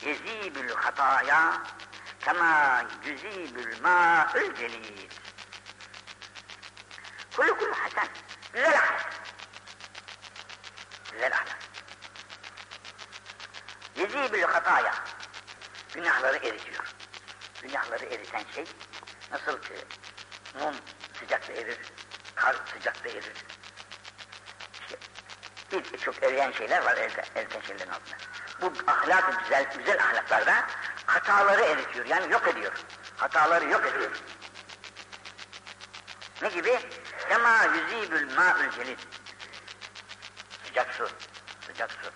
yezibül hataya kema yüzibül ma'ül celil. Kullu hasen. Güzel ahlak. Güzel ahlak. Yezibül hataya. Günahları eritiyor. Günahları eriten şey nasıl ki mum sıcakta erir, kar sıcakta erir. İşte birçok eriyen şeyler var elde, eriten şeylerin altında. Bu ahlak güzel, güzel ahlaklarda hataları eritiyor yani yok ediyor. Hataları yok ediyor. Ne gibi? Kema yüzibül ma'ül celil. Sıcak su, sıcak su.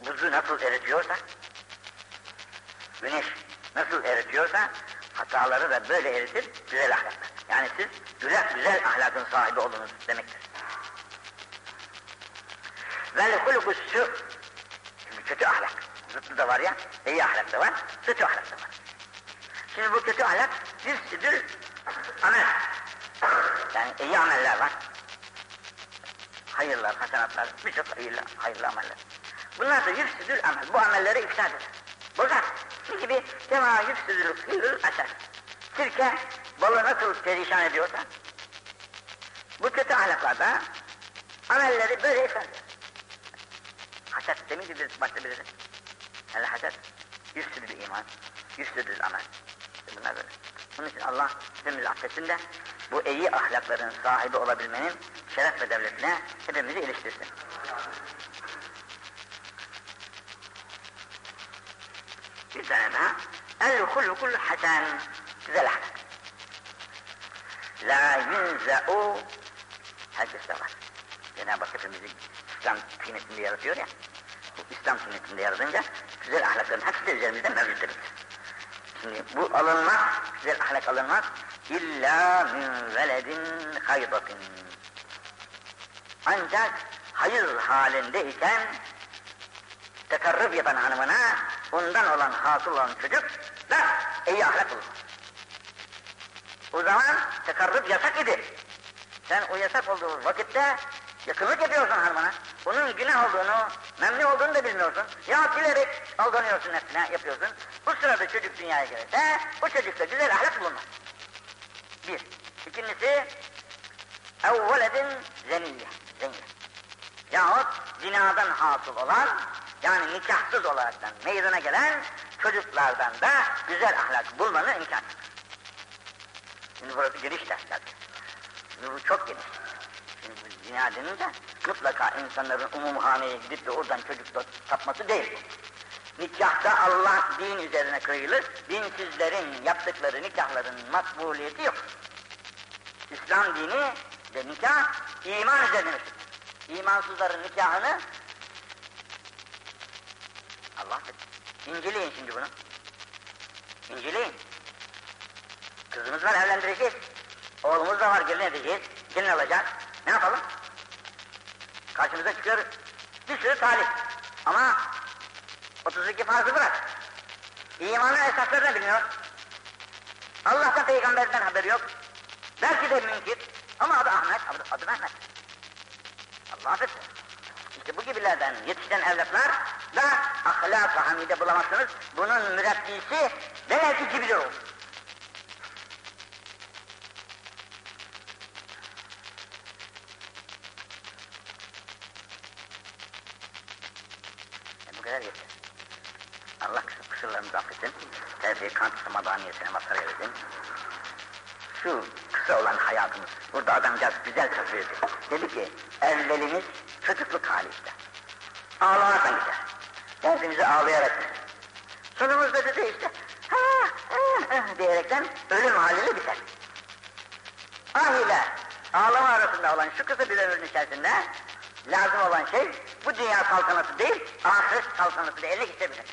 Buzu nasıl eritiyorsa, güneş nasıl eritiyorsa, hataları da böyle eritir, güzel ahlaklar. Yani siz güzel, güzel ahlakın sahibi olunuz demektir. Vel şimdi kötü ahlak, zıttı da var ya, iyi ahlak da var, kötü ahlak da var. Şimdi bu kötü ahlak, yüzsüdür amel. Yani iyi ameller var. Hayırlar, hasenatlar, birçok hayırlı, hayırlı ameller. Bunlar da yüfsüdül amel. Bu amelleri ifsad eder. Bozar. Ne gibi? Kema yüfsüdül hıyıl aser. Sirke balı nasıl perişan ediyorsa bu kötü ahlaklarda amelleri böyle ifsad eder. Haset demin gibi başta birisi. El haset yüfsüdül iman, yüfsüdül amel. Bunlar böyle. Onun için Allah hepimizi affetsin de bu iyi ahlakların sahibi olabilmenin şeref ve devletine hepimizi iliştirsin. Bir tane daha. El hulukul hasen. Güzel ahlak. La yunza'u herkeste var. Cenab-ı Hak hepimizi İslam kıymetinde yaratıyor ya. Bu İslam kıymetinde yaratınca güzel ahlakların hepsi de üzerimizde mevcuttur. Şimdi bu alınmaz, güzel ahlak alınmaz. İlla min veledin haydatin. Ancak hayır halindeyken tekarrub yapan hanımına ondan olan hasıl olan çocuk da iyi ahlak olur. O zaman tekarrub yasak idi. Sen o yasak olduğu vakitte yakınlık yapıyorsun hanımına. Onun günah olduğunu, memnun olduğunu da bilmiyorsun. Ya bilerek aldanıyorsun nefsine yapıyorsun. Bu sırada çocuk dünyaya gelirse o çocukta güzel ahlak bulunmaz. Bir. İkincisi evveledin zeniyye. Zeniyye. Yahut zinadan hasıl olan yani nikahsız olaraktan meydana gelen çocuklardan da güzel ahlak bulmanın imkanı. Şimdi burası geniş ders. Şimdi bu çok geniş. Şimdi bu zina denince mutlaka insanların umumhaneye gidip de oradan çocuk tapması değil. Nikahta Allah din üzerine kıyılır, dinsizlerin yaptıkları nikahların makbuliyeti yok. İslam dini de nikah iman üzerine İmansızların nikahını Allah İnceleyin şimdi bunu. İnceleyin. Kızımız var evlendireceğiz. Oğlumuz da var gelin edeceğiz. Gelin alacak. Ne yapalım? Karşımıza çıkıyor bir sürü talip. Ama 32 farzı bırak. İmanın esaslarını bilmiyor. Allah'tan peygamberden haberi yok. Belki de mümkün. Ama adı Ahmet, adı, adı Mehmet. Allah affetsin. İşte bu gibilerden yetişen evlatlar da ahlak-ı hamide bulamazsınız. Bunun mürebbisi velev ki Cibril olur. E bu kadar yeter. Allah kusurlarımızı affetsin. Tevfik kant madaniyetine mazhar eylesin. Şu kısa olan hayatımız. Burada adamcağız güzel söyledi. Dedi ki evvelimiz çocukluk hali işte. Ağlamaktan gider. Derdimizi ağlayarak gider. Sonumuzda dedi işte ha, ha, ha, diyerekten ölüm haliyle biter. Ahiler ağlama arasında olan şu kısa bir ömrün içerisinde lazım olan şey bu dünya saltanatı değil, ahiret saltanatı da eline geçebilir.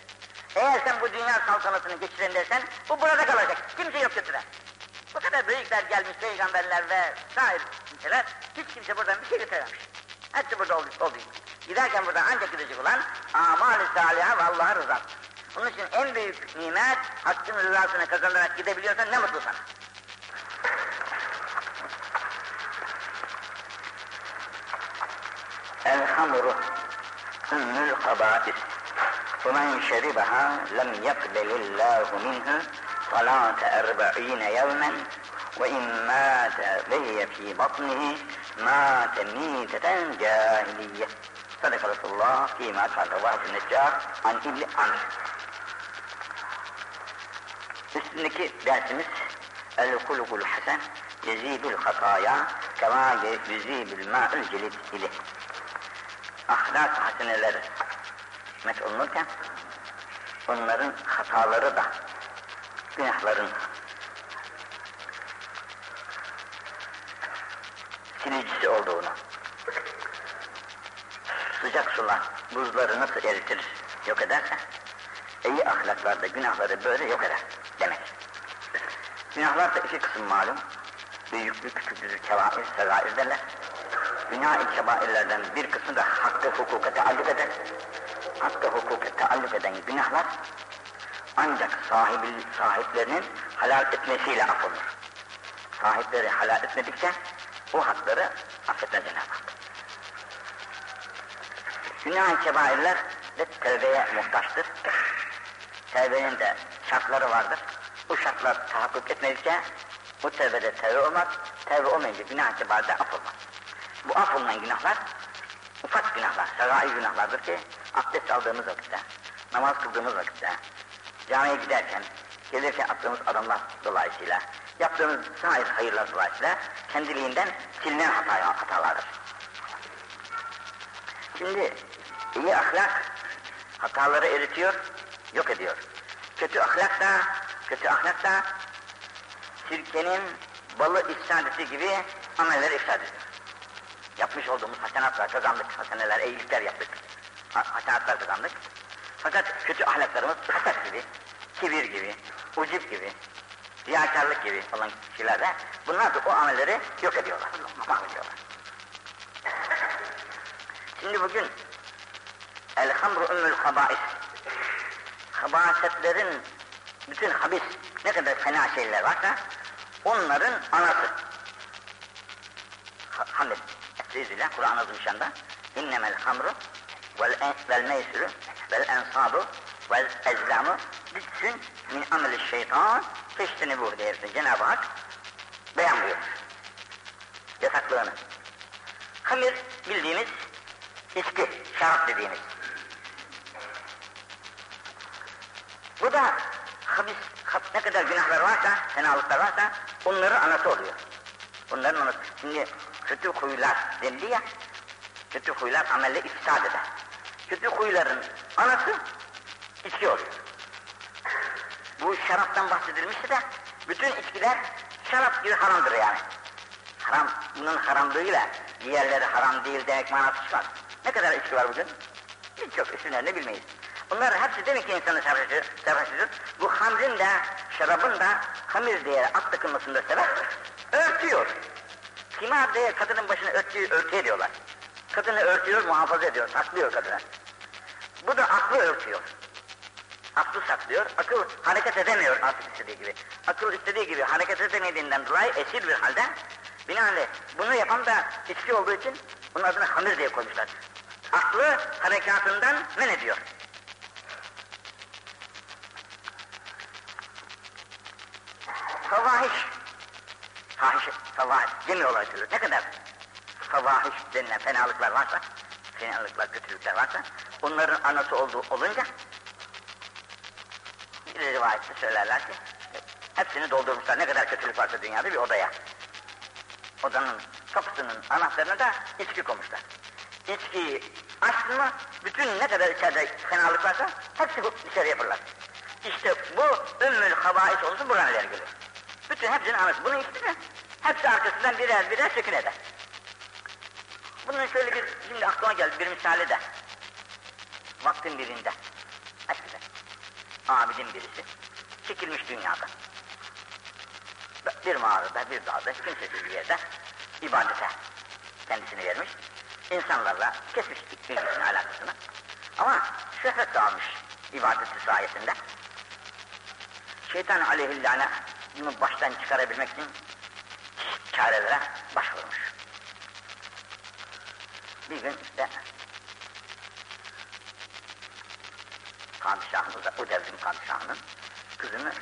Eğer sen bu dünya saltanatını geçirin dersen bu burada kalacak. Kimse yok götüren. Bu kadar büyükler gelmiş peygamberler ve sair kimseler hiç kimse buradan bir şey götürememiş. Hepsi burada oldu, oldu. Giderken buradan ancak gidecek olan amal-i saliha ve Allah'a rızası. Onun için en büyük nimet hakkın rızasını kazanarak gidebiliyorsan ne mutlu sana. El hamuru ümmül kabâir. ومن شربها لم يقبل الله منه صلاة أربعين يوما وإن مات بهي في بطنه مات ميتة جاهلية صدق رسول الله فيما قال رواه النجار عن ابن عمرو Üstündeki dersimiz el kulukul hasen yezidul hataya kema yezidul ma'ül celid ile ahlak haseneler met olunurken onların hataları da günahların silicisi olduğunu sıcak sular buzları nasıl eritir yok ederse iyi ahlaklar da günahları böyle yok eder demek. Günahlar da iki kısım malum. Büyüklük, küçüklük, kebair, segair derler. Günah-ı kebairlerden bir kısmı da hakkı hukuka taalluk eder. Hakkı hukuka taalluk eden günahlar ancak sahibi, sahiplerinin halal etmesiyle affolur. Sahipleri halal etmedikçe o hakları affetmez Cenab-ı Hak. Günah-ı kebairler de tevbeye muhtaçtır. Tevbenin de şartları vardır. Bu şartlar tahakkuk etmedikçe bu tevbede tevbe olmaz. Tevbe olmayınca günah kebairde af. Bu af olunan günahlar ufak günahlar, segai günahlardır ki abdest aldığımız vakitte, namaz kıldığımız vakitte, camiye giderken, gelirken attığımız adamlar dolayısıyla, yaptığımız sair hayırlar dolayısıyla kendiliğinden silinen hata, hatalardır. Şimdi iyi ahlak hataları eritiyor, yok ediyor. Kötü ahlak da, kötü ahlak da sirkenin balı ifsad gibi amelleri ifsad. Yapmış olduğumuz hasenatlar kazandık, haseneler, iyilikler yaptık. Hasenatlar kazandık. Fakat kötü ahlaklarımız haset gibi, kibir gibi, ucub gibi, riyakarlık gibi olan kişilerde bunlar da o amelleri yok ediyorlar, mahvediyorlar. Şimdi bugün el hamru ümmül habais habasetlerin bütün habis ne kadar fena şeyler varsa onların anası. Hamid Estağfirullah Kur'an azmışanda innemel hamru vel, vel meysürü vel ensabu vel ezlamu bütün min ameli şeytan peştini bu diye Cenab-ı Hak beyan buyurmuş. Yasaklığını. Hamir bildiğimiz içki, şarap dediğimiz. Bu da habis, ne kadar günahlar varsa, fenalıklar varsa onların anası oluyor. Onların anası. Şimdi kötü huylar dendi ya, kötü huylar amelle ifsad eder. Kötü huyların anası içki oluyor. Bu şaraptan bahsedilmişti de bütün içkiler şarap gibi haramdır yani. Haram, bunun haramlığıyla diğerleri haram değil demek manası çıkmaz. Ne kadar içki var bugün? Birçok isimlerini bilmeyiz. Bunlar hepsi demek ki insanı sarhoşudur. Bu hamrin de, şarabın da hamir diye at takılmasında sebep örtüyor. Kimar diye kadının başını örtüyor, örtü ediyorlar. Kadını örtüyor, muhafaza ediyor, saklıyor kadını. Bu da aklı örtüyor. Aklı saklıyor, akıl hareket edemiyor artık istediği gibi. Akıl istediği gibi hareket edemediğinden dolayı esir bir halde binaenaleyh bunu yapan da içki olduğu için bunun adını hamir diye koymuşlar. Aklı harekatından men ediyor. Favahiş. Fahiş, favahiş, olarak söylüyor. Ne kadar favahiş denilen fenalıklar varsa, fenalıklar, kötülükler varsa, onların anası olduğu olunca, bir rivayette söylerler ki, hepsini doldurmuşlar. Ne kadar kötülük varsa dünyada bir odaya. Odanın kapısının anahtarına da içki koymuşlar. İçkiyi açtın mı, bütün ne kadar içeride fenalık varsa, hepsi dışarıya fırlar. İşte bu ümmül habais olsun buradan ileri geliyor. Bütün hepsinin anası. Bunu içti mi? Hepsi arkasından birer birer sökün eder. Bunun şöyle bir, şimdi aklıma geldi bir misali de. Vaktin birinde. Eskiden. Abidin birisi. Çekilmiş dünyadan. Bir mağarada, bir dağda, kimsesiz bir yerde ibadete kendisini vermiş. İnsanlarla kesmiş bilgisini, alakasını. Ama şöhret de almış ibadeti sayesinde. Şeytan aleyhillâne bunu baştan çıkarabilmek için çarelere başvurmuş. Bir gün işte padişahın, o devrin padişahının kızını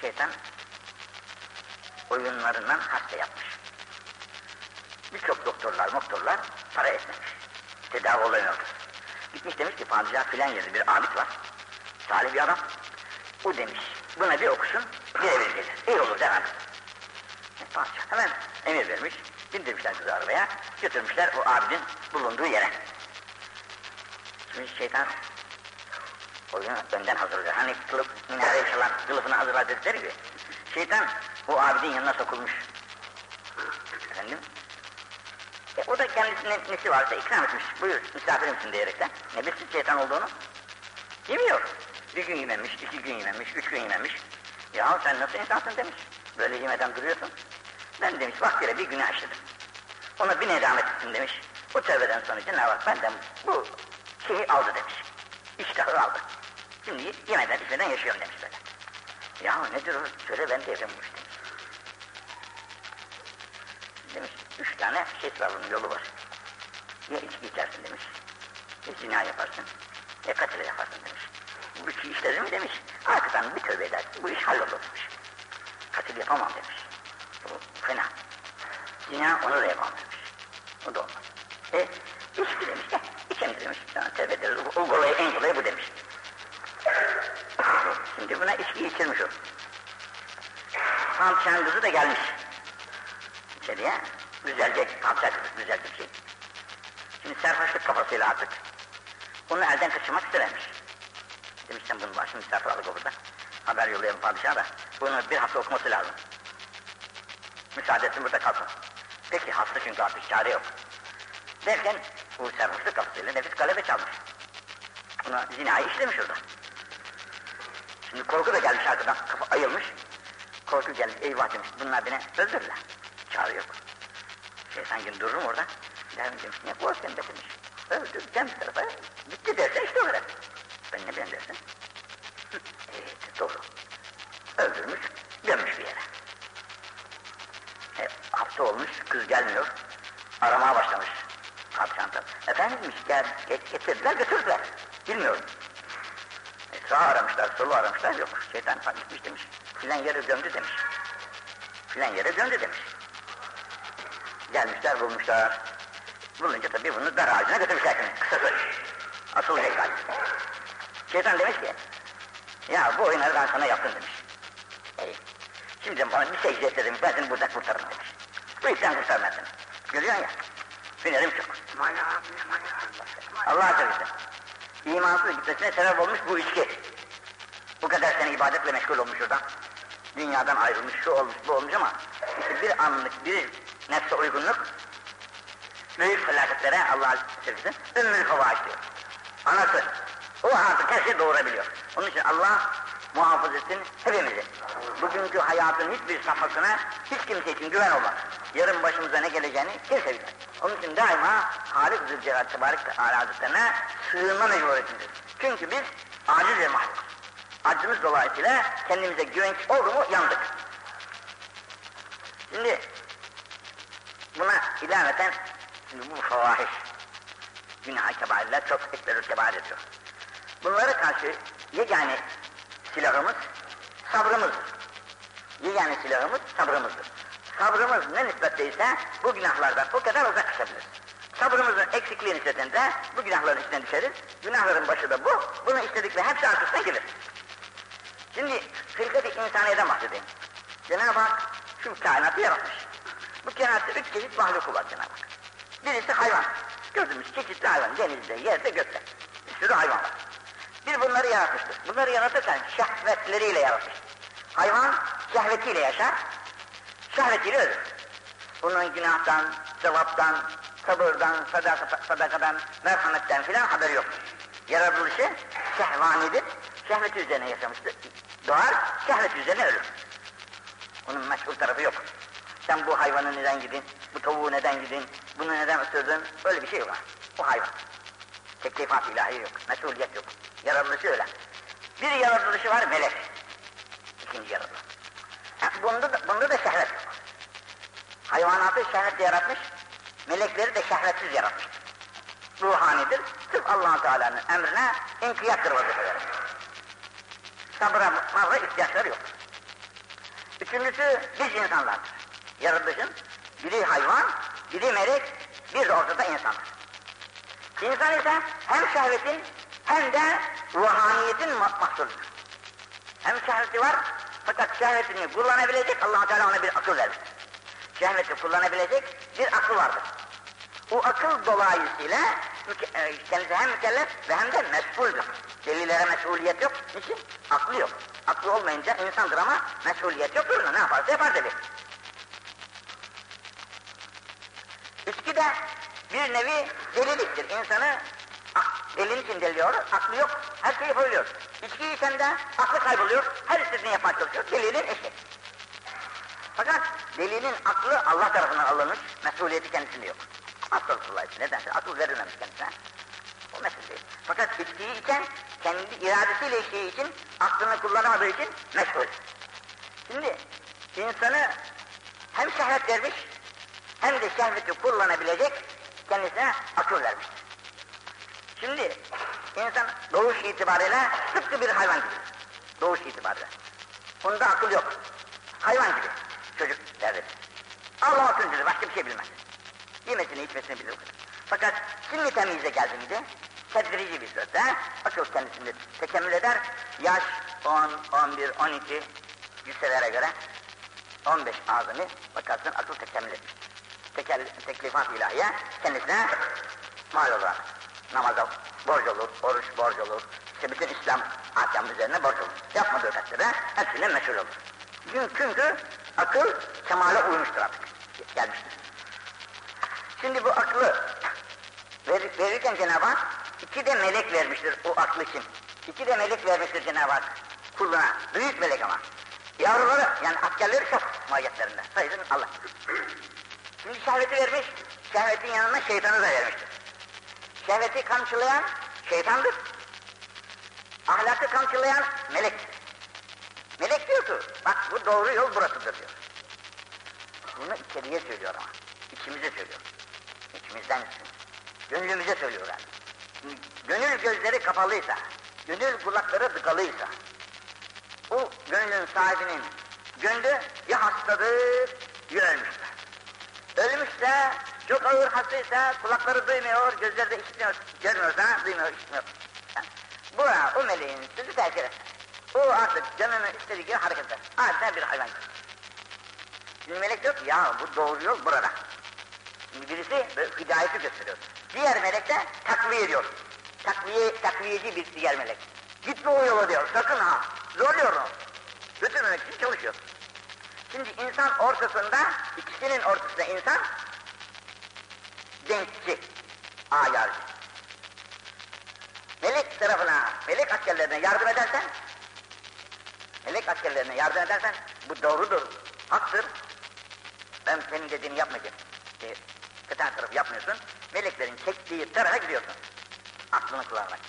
şeytan oyunlarından hasta yapmış. Birçok doktorlar, doktorlar para etmemiş. Tedavi olamıyordu. Gitmiş demiş ki padişah filan yerde bir abid var. Salih bir adam. O demiş, buna bir okusun, birebir gelir. İyi olur demem. E, padişah hemen emir vermiş. Bindirmişler kızı arabaya, götürmüşler o abidin bulunduğu yere. Şimdi şeytan oyunu önden hazırlıyor. Hani kılıf, minare çalan kılıfını hazırlar dedikleri gibi. Şeytan o abidin yanına sokulmuş. Efendim? E, o da kendisinin nesi varsa ikram etmiş. Buyur misafirimsin diyerekten. Ne bilsin şeytan olduğunu? Yemiyor. Bir gün yememiş, iki gün yememiş, üç gün yememiş. Ya sen nasıl insansın demiş. Böyle yemeden duruyorsun. Ben demiş vaktiyle bir günah işledim. Ona bir nedamet ettim demiş. O tövbeden sonra Cenab-ı Hak benden bu şeyi aldı demiş. İştahı aldı. Şimdi yemeden içmeden yaşıyorum demiş böyle. Ya nedir o? Söyle ben de bu işte. Demiş, üç tane şey sıralının yolu var. Ya içki içersin demiş, ya zina yaparsın, ya katil yaparsın demiş. Bu üçü işledin mi demiş, arkadan bir tövbe edersin, bu iş hallolur demiş. Katil yapamam demiş, bu fena. Zina onu da yapamam demiş, o da olmaz. E, içki demiş, ya içelim demiş, sana tövbe ederiz, o kolayı, en kolayı bu demiş. Şimdi buna içki içirmiş o. Padişahın kızı da gelmiş içeriye. Güzelce, padişah kızı güzel bir şey. Şimdi serhoşluk kafasıyla artık. Onu elden kaçırmak istememiş. Demiş sen bunun başını misafir aldık burada. Haber yollayalım padişaha da. Bunu bir hafta okuması lazım. Müsaade etsin burada kalsın. Peki hasta çünkü artık çare yok. Derken bu serhoşluk kafasıyla nefis galebe çalmış. Buna zinayı işlemiş orada. Şimdi korku da gelmiş arkadan, kafa ayılmış. Korku gelmiş, eyvah demiş, bunlar beni öldürürler. Çare yok. Şeytan gün dururum orada. Derim demiş, ne korkuyorsun be demiş. Öldüreceğim bir tarafa, bitti derse işte o. Ben ne ben dersin? evet, doğru. Öldürmüş, gömmüş bir yere. E, hafta olmuş, kız gelmiyor. Aramaya başlamış. Padişahın Efendim demiş, gel, getirdiler, götürdüler. Bilmiyorum. E, sağ aramışlar, solu aramışlar, yok. Şeytan gitmiş demiş. Filan yere gömdü demiş. Filan yere gömdü demiş. Gelmişler, bulmuşlar. Bulunca tabii bunu dar ağacına götürmüşler. Kısası. Asıl heykal. Şeytan demiş ki, ya bu oyunları ben sana yaptım demiş. Ey, şimdi bana bir secde et demiş, ben seni buradan kurtarırım demiş. Bu işten kurtarmaz seni. Görüyorsun ya, hünerim çok. Allah'a seversen. İmansız gitmesine sebep olmuş bu içki. Bu kadar sene ibadetle meşgul olmuş oradan. Dünyadan ayrılmış, şu olmuş, bu olmuş ama işte bir anlık bir nefse uygunluk büyük felaketlere Allah'a seversen ümmül favaş diyor. Anası. O artık her şeyi doğurabiliyor. Onun için Allah muhafaza etsin hepimizi. Bugünkü hayatın hiçbir safhasına hiç kimse için güven olmaz. Yarın başımıza ne geleceğini kimse bilmez. Onun için daima Halik Zülcelal Tebarek Teala Hazretlerine sığınma mecburiyetindeyiz. Çünkü biz aciz ve mahluk. Acımız dolayısıyla kendimize güvenç oldu mu yandık. Şimdi buna ilaveten şimdi bu favahiş, günah kebairler çok ekberül kebair ediyor. Bunlara karşı yegane silahımız sabrımızdır. Yegane silahımız sabrımızdır. Sabrımız ne nispetteyse bu günahlardan o kadar uzaklaşabiliriz. Sabrımızın eksikliği nispetinde bu günahların içine düşeriz. Günahların başı da bu. Bunu istedikleri hepsi arkasına gelir. Şimdi hırkat-ı insaniyeden bahsedeyim. Cenab-ı Hak şu kainatı yaratmış. Bu kainatta üç çeşit mahluku var Cenab-ı Hak. Birisi hayvan. Gördüğümüz çeşitli hayvan. Denizde, yerde, gökte. Bir sürü hayvan var. Bir bunları yaratmıştır. Bunları yaratırken şehvetleriyle yaratmış. Hayvan şehvetiyle yaşar, ölür. Bunun günahtan, sevaptan, sabırdan, sadaka, sadakadan, merhametten filan haberi yok. Yaratılışı şehvanidir, şehvet üzerine yaşamıştır. Doğar, şehvet üzerine ölür. Onun meşhur tarafı yok. Sen bu hayvanı neden gidin, bu tavuğu neden gidin, bunu neden ısırdın, öyle bir şey yok. O hayvan. Teklifat ilahi yok, mesuliyet yok. Yaratılışı öyle. Bir yaratılışı var melek. İkinci yaratılış. Bunda da, bunda da şehvet yok. Hayvanatı şehvetle yaratmış, melekleri de şehvetsiz yaratmış. Ruhanidir, Sırf allah Teala'nın emrine inkiyattır vazifeleri. Sabıra, mabra ihtiyaçları yok. Üçüncüsü biz insanlardır. Yaratılışın biri hayvan, biri melek, bir de ortada insandır. İnsan ise hem şehvetin hem de ruhaniyetin mahsuludur. Hem şehveti var fakat şehvetini kullanabilecek allah Teala ona bir akıl vermiştir. Şehveti kullanabilecek bir akıl vardır. Bu akıl dolayısıyla e, kendisi hem mükellef ve hem de mesuldür. Delillere mesuliyet yok. Niçin? Aklı yok. Aklı olmayınca insandır ama mesuliyet yok. Ne yaparsa yapar deli. İçki de bir nevi deliliktir. İnsanı delinin için deliyor, aklı yok, her şeyi yapabiliyor. İçki içen de aklı kayboluyor, her istediğini yapmaya çalışıyor, delinin eşi. Fakat delinin aklı Allah tarafından alınmış, mesuliyeti kendisinde yok. Hastalıklılar için nedense akıl verilmemiş kendisine. O mesele değil. Fakat içkiyi içen kendi iradesiyle içtiği için, aklını kullanamadığı için meşgul. Şimdi insanı hem şehvet vermiş, hem de şehveti kullanabilecek kendisine akıl vermiştir. Şimdi insan doğuş itibariyle tıpkı bir hayvan gibi. Doğuş itibariyle. Bunda akıl yok. Hayvan gibi. Çocuk derdi. Allah akıllıdır, başka bir şey bilmez. Yemesini içmesini bilir. Fakat şimdi temyize geldi miydi? Tedrici bir sözde akıl kendisinde tekemmül eder. Yaş 10, 11, 12 yüselere göre 15 azami bakarsın akıl tekemmül etmiş. Tekel, teklifat ilahiye kendisine mal olarak namaza borç olur, oruç borç olur, işte bütün İslam ahkam üzerine borç olur. Yapmadığı takdirde hepsine meşhur olur. Çünkü akıl kemale uymuştur artık, gelmiştir. Şimdi bu aklı ver, verirken Cenab-ı Hak iki de melek vermiştir o aklı için. İki de melek vermiştir Cenab-ı Hak kuluna, büyük melek ama. Yavruları yani askerleri çok mahiyetlerinde, sayısın Allah. Şimdi şehveti vermiş, şehvetin yanına şeytanı da vermiştir. Şehveti kamçılayan şeytandır. Ahlakı kamçılayan melek. Melek diyor ki, bak bu doğru yol burasıdır diyor. Bunu içeriye söylüyor ama, içimize söylüyor. İçimizden gönlümüze söylüyor yani. Gönül gözleri kapalıysa, gönül kulakları tıkalıysa, bu gönlün sahibinin gönlü ya hastadır ya ölmüştür. Ölmüşse, çok ağır hastaysa, kulakları duymuyor, gözleri de işitmiyor, görmüyorsa, duymuyor, işitmiyor. Bu o meleğin sözü eder. O artık canını istediği gibi hareket eder. Adeta bir hayvan. Şimdi melek diyor ki, ya bu doğru yol burada. Birisi hidayeti gösteriyor. Diğer melek de takviye ediyor. Takviye, takviyeci bir diğer melek. Gitme o yola diyor, sakın ha. Zorluyor onu. Götürmemek için çalışıyor. Şimdi insan ortasında, ikisinin ortasında insan denkçi, ayarcı. Melek tarafına, melek askerlerine yardım edersen, melek askerlerine yardım edersen, bu doğrudur, haktır. Ben senin dediğini yapmayacağım. E, öten tarafı yapmıyorsun, meleklerin çektiği tarafa gidiyorsun. Aklını kullanarak.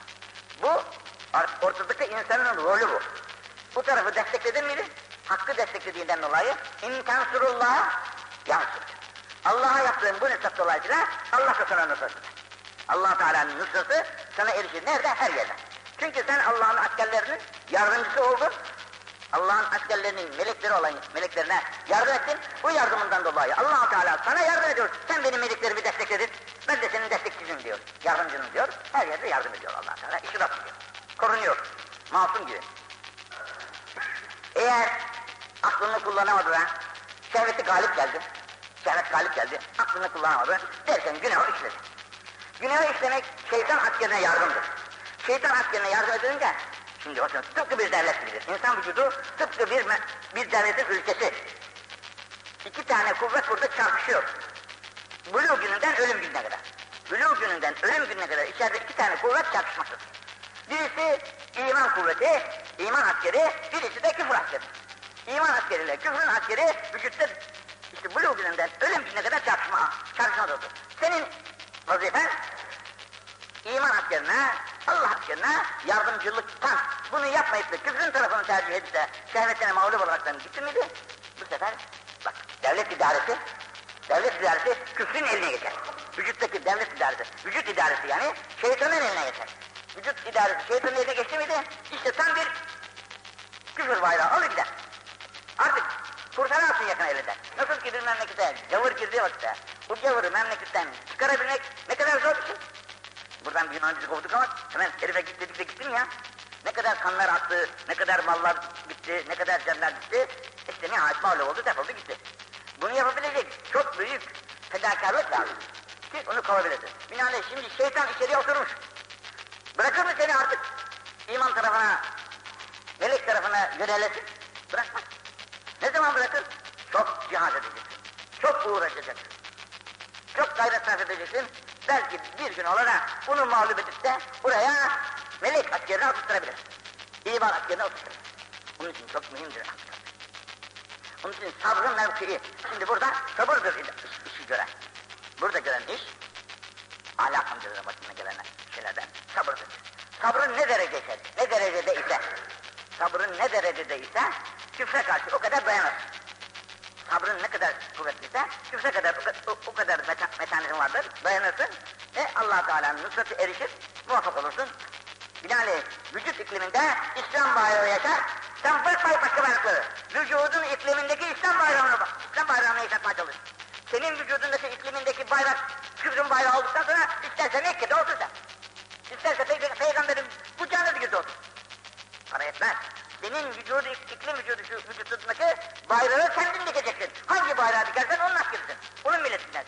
Bu, ortadaki insanın rolü bu. Bu tarafı destekledin miydi? Hakkı desteklediğinden dolayı imkansurullah yansır. Allah'a yaptığın bu nusrat dolayısıyla Allah da sana nusrat eder. allah Teala'nın nusratı sana erişir. Nerede? Her yerde. Çünkü sen Allah'ın askerlerinin yardımcısı oldun. Allah'ın askerlerinin melekleri olan meleklerine yardım ettin. Bu yardımından dolayı allah Teala sana yardım ediyor. Sen benim meleklerimi destekledin. Ben de senin destekçisin diyor. Yardımcının diyor. Her yerde yardım ediyor allah Teala. İşi diyor. Korunuyor. Masum gibi. Eğer aklını kullanamadı da şehveti galip geldi. Şehvet galip geldi. Aklını kullanamadı. Derken günahı işledi. Günahı işlemek şeytan askerine yardımdır. Şeytan askerine yardım edince Şimdi bakın tıpkı bir devlet gibidir. İnsan vücudu tıpkı bir, bir devletin ülkesi. İki tane kuvvet burada çarpışıyor. Buluğ gününden ölüm gününe kadar. Buluğ gününden ölüm gününe kadar içeride iki tane kuvvet çarpışmaktadır. Birisi iman kuvveti, iman askeri, birisi de küfür askeri. İman askeriyle küfrün askeri vücutta işte buluğ gününden ölüm gününe kadar çarpışma, çarpışmadır. Senin vazifen iman askerine, Allah askerine yardımcılıktan bunu yapmayıp da küfrün tarafını tercih edip de şehvetine mağlup olaraktan gitti miydi? Bu sefer bak devlet idaresi, devlet idaresi küfrün eline geçer. vücuttaki devlet idaresi, vücut idaresi yani şeytanın eline geçer. Vücut idaresi şeytanın eline geçti miydi? İşte tam bir küfür bayrağı alır gider. Artık kurtaramazsın yakın elinden. Nasıl ki bir memlekete gavur girdiği vakitte bu gavuru memleketten çıkarabilmek ne kadar zor bir şey. Buradan bir Yunancı kovduk ama hemen herife git dedik de gitti mi ya? Ne kadar kanlar aktı, ne kadar mallar gitti, ne kadar canlar gitti. İşte nihayet mağlup oldu, defoldu gitti. Bunu yapabilecek çok büyük fedakarlık lazım. Ki onu kovabilirsin. Binaenaleyh şimdi şeytan içeriye oturmuş. Bırakır mı seni artık? İman tarafına, melek tarafına yönelesin? Bırakmaz. Ne zaman bırakır? Çok cihad edeceksin. Çok uğraşacaksın. Çok gayret sarf edeceksin. Belki bir gün olur da bunu mağlup edip de buraya melek askerini oturtturabilir. İman askerini oturtturur. Onun için çok mühimdir. Onun için sabrın mevkii. Şimdi burada sabırdır iş, işi gören. Burada gören iş, ahlak amcaların başına gelen şeylerden sabırdır. Sabrın ne derecede, ne derecede ise, sabrın ne derecede ise, küfre karşı o kadar dayanır. Sabrın ne kadar kuvvetliyse, küfre kadar o, o kadar meta, mekanizm vardır, dayanırsın ve allah Teala'nın nusreti erişir, muvaffak olursun. Binaenaleyh vücut ikliminde İslam bayrağı yaşar, sen bırak başka bayrakları. Vücudun iklimindeki İslam bayrağını, İslam bayrağını yaşatmaya çalış. Senin vücudundaki iklimindeki bayrak, küfrün bayrağı olduktan sonra isterse Mekke'de otur sen. İsterse pey peygamberin kucağına girdi otur. Para etmez. Senin vücudu, iklim vücudu, vücudundaki bayrağı kendin dikeceksin. Hangi bayrağı dikersen onun askerisin. Onun milletinden.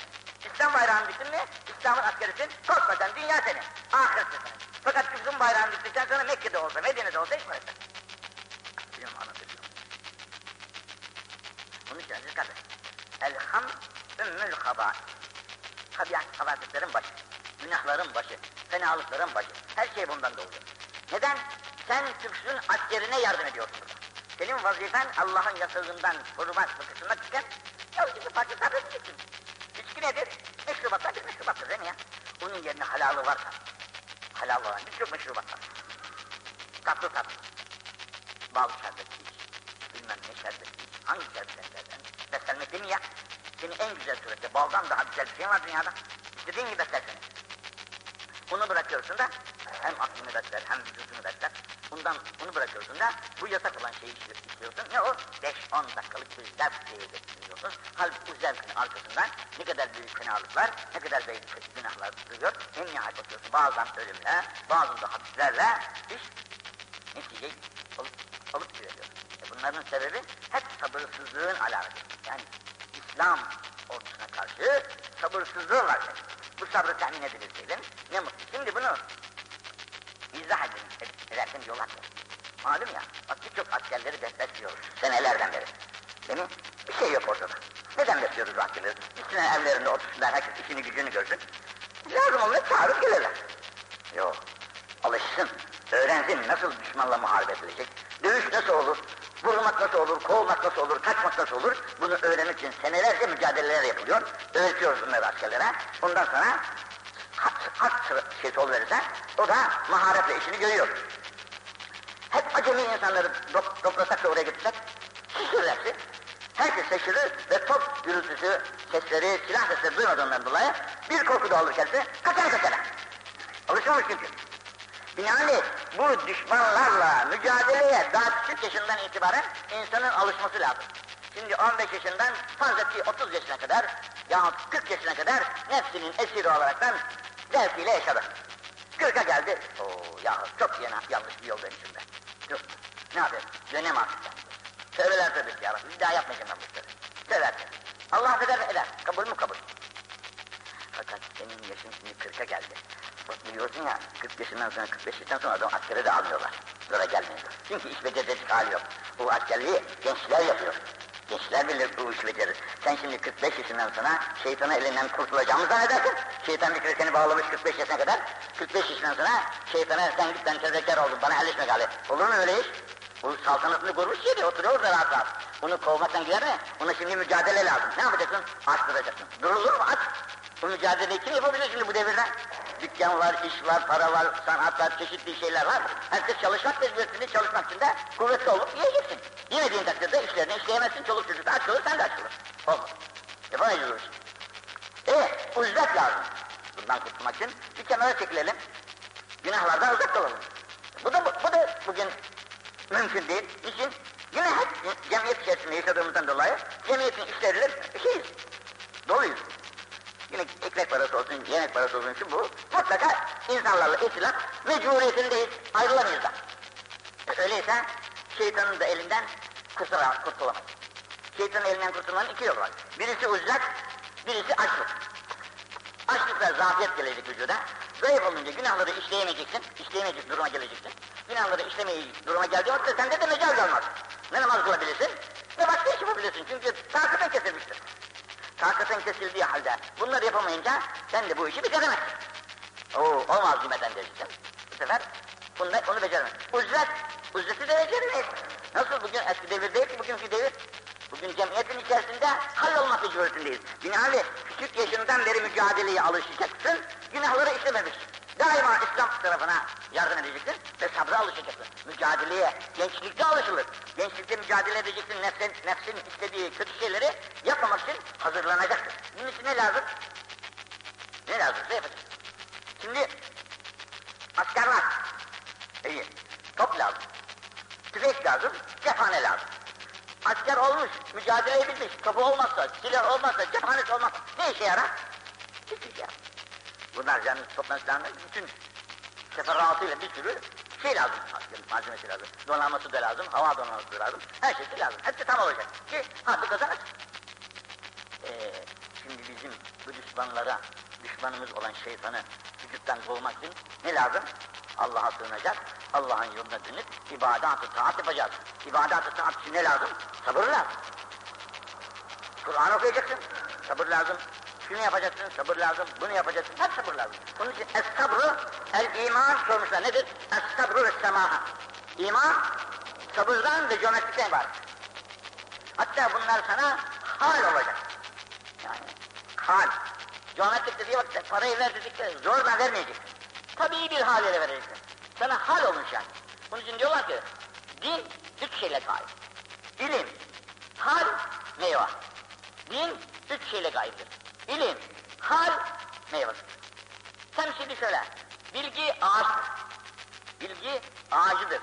İslam bayrağını diktin mi, İslam'ın askerisin, korkmadan dünya senin. Ahiret senin. Fakat küfrün bayrağını diktikten sonra Mekke'de olsa, Medine'de olsa hiç para etmez. Biliyorum anlatıyorum. Bunun için aziz kardeş. Elham ümmül haba. Tabiat havadislerin başı. Günahların başı. Fenalıkların başı. Her şey bundan doğuyor. Neden? Sen küfrün askerine yardım ediyorsun. Senin vazifen Allah'ın yasağından korumak, sıkıştırmak iken ya şimdi parça sabredeceksin. İçki nedir? Meşrubatlar bir meşrubattır değil mi ya? Bunun yerine halalı varsa, halal olan birçok meşrubat var. Tatlı tatlı. Bal şerbeti iç, bilmem ne şerbeti iç, hangi şerbetlerden? Beslenmek değil mi ya? Seni en güzel surette, baldan daha güzel bir şey var dünyada. İstediğin gibi besler seni. Bunu bırakıyorsun da hem aklını besler hem vücudunu besler. Bundan bunu bırakıyorsun da bu yasak olan şeyi istiyorsun. Ne o? 5-10 dakikalık bir zevk diye getiriyorsun. Halbuki bu zevkin arkasından ne kadar büyük fenalıklar, ne kadar büyük günahlar duruyor. En nihayet bakıyorsun bazen ölümle, bazen de hapislerle iş netice alıp, alıp veriyor. E bunların sebebi hep sabırsızlığın alameti. Yani İslam ordusuna karşı sabırsızlığı var. Bu sabrı tahmin edilirseydin ne mutlu. Şimdi bunu izah edin, ed ederken yol atma. Malum ya, bak birçok askerleri besliyoruz senelerden beri. Değil mi? Bir şey yok ortada. Neden besliyoruz askerleri? Üstüne evlerinde otursunlar, herkes işini gücünü görsün. Lazım olunca çağırıp gelirler. Yok, alışsın, öğrensin nasıl düşmanla muharebe edilecek, dövüş nasıl olur, vurmak nasıl olur, kovmak nasıl olur, kaçmak nasıl olur, bunu öğrenmek için senelerce mücadeleler yapılıyor, öğretiyoruz bunları askerlere. Ondan sonra hak, hak şey sol verirse, o da maharetle işini görüyor. Hep acemi insanları top, toplasak da oraya gitsek, hepsi. Herkes şaşırır ve top gürültüsü, sesleri, silah sesleri duymadığından dolayı bir korku da olur kendisi, kaçar kaçar. Alışılmış çünkü. Binaenaleyh bu düşmanlarla mücadeleye daha küçük yaşından itibaren insanın alışması lazım. Şimdi 15 yaşından fazla ki 30 yaşına kadar yahut 40 yaşına kadar nefsinin esiri olaraktan zevkiyle yaşadı. 40'a geldi, ooo yahu çok yana, yanlış bir yoldayım şimdi. Dur, ne yapayım, dönem artık. Tövbeler tövbesi ya Rabbi, bir daha yapmayacağım ben bu işleri. Tövbe Allah affeder eder, kabul mü kabul. Fakat senin yaşın şimdi 40'a geldi. Bak biliyorsun ya, 40 yaşından sonra 45 yaşından sonra adam askere de almıyorlar. Zora gelmiyor. Çünkü iş becerecek hali yok. Bu askerliği gençler yapıyor. Gençler bilir bu işi becerir. Sen şimdi 45 yaşından sonra şeytana elinden kurtulacağımı zannedersin. Şeytan bir kere seni bağlamış 45 yaşına kadar. 45 yaşından sonra şeytana sen git ben tezekar oldum bana elleşme gali. Olur mu öyle iş? Bu saltanatını kurmuş yedi oturuyor orada rahat rahat. Bunu kovmaktan gider mi? Buna şimdi mücadele lazım. Ne yapacaksın? Açtıracaksın. Durulur mu? Aç. Bu mücadeleyi kim yapabilir şimdi bu devirde? Dükkan var, iş var, para var, sanat var, çeşitli şeyler var. Herkes çalışmak mecburiyetinde çalışmak için de kuvvetli olup yiyeceksin. Yemediğin takdirde işlerini işleyemezsin, çoluk çocuk da aç kalır, sen de aç. Olmaz. Yapamayacağız o işi. Evet, uzak lazım. bundan kurtulmak için bir kenara çekilelim. Günahlardan uzak kalalım. Bu da, bu, bu da bugün mümkün değil. Niçin? Yine hep cemiyet içerisinde yaşadığımızdan dolayı cemiyetin işleriyle şeyiz, doluyuz. Yine ekmek parası olsun, yemek parası olsun şu bu. Mutlaka insanlarla ihtilaf mecburiyetindeyiz, ayrılamayız da. E, öyleyse şeytanın da elinden kusura, kurtulamayız. Şeytanın elinden kurtulmanın iki yolu var. Birisi uzak, birisi açlık. Açlıkla zafiyet gelecek vücuda. Zayıf olunca günahları işleyemeyeceksin, işleyemeyecek duruma geleceksin. Günahları işlemeyecek duruma geldiği vakitte sende de mecal kalmaz. Ne namaz kılabilirsin, ne başka iş yapabilirsin. Çünkü takatın kesilmiştir. Takatın kesildiği halde bunları yapamayınca sen de bu işi bitiremezsin. Oo, olmaz cümleden diyeceksin. Bu sefer bunu, onu beceremez. Uzlet, uzleti de beceremeyiz. Nasıl bugün eski devir değil ki bugünkü devir? Bugün cemiyetin içerisinde hallolmak mecburiyetindeyiz. Binaenli küçük yaşından beri mücadeleye alışacaksın, günahları işlememiş. Daima İslam tarafına yardım edeceksin ve sabra alışacaksın. Mücadeleye gençlikte alışılır. Gençlikte mücadele edeceksin, nefsin, nefsin istediği kötü şeyleri yapmamak için hazırlanacaksın. Bunun için ne lazım? Ne lazımsa yapacaksın. Şimdi asker var. İyi. Top lazım. Tüfek lazım, cephane lazım. Asker olmuş, mücadele bilmiş, topu olmazsa, silah olmazsa, cephanesi olmazsa ne işe yarar? Şey. Bunlar canlı toplantılarında bütün seferatıyla bir sürü şey lazım, malzemesi lazım. Donanması da lazım, hava donanması da lazım, her şeysi lazım. Hepsi tam olacak ki harbi kazanır. Ee, şimdi bizim bu düşmanlara, düşmanımız olan şeytanı vücuttan kovmak için ne lazım? Allah'a sığınacak, Allah'ın yoluna dönüp ibadat-ı taat yapacağız. İbadat-ı taat için ne lazım? Sabır lazım. Kur'an okuyacaksın, sabır lazım. Şunu yapacaksın, sabır lazım, bunu yapacaksın, hep sabır lazım. Bunun için es-sabrı, el-iman sormuşlar. Nedir? Es-sabrı ve semaha. İman, sabırdan ve cömertlikten var. Hatta bunlar sana hal olacak. Yani hal. Cömertlik dediği vakitte parayı ver dedikleri zorla vermeyeceksin. Tabii bir hal ile vereceksin. Sana hal olmuş yani. Bunun için diyorlar ki, din üç şeyle gayb. İlim, hal, meyve. Din üç şeyle gayiptir. İlim, hal, meyvesidir. Sen şimdi şöyle, bilgi ağaçtır. Bilgi ağacıdır.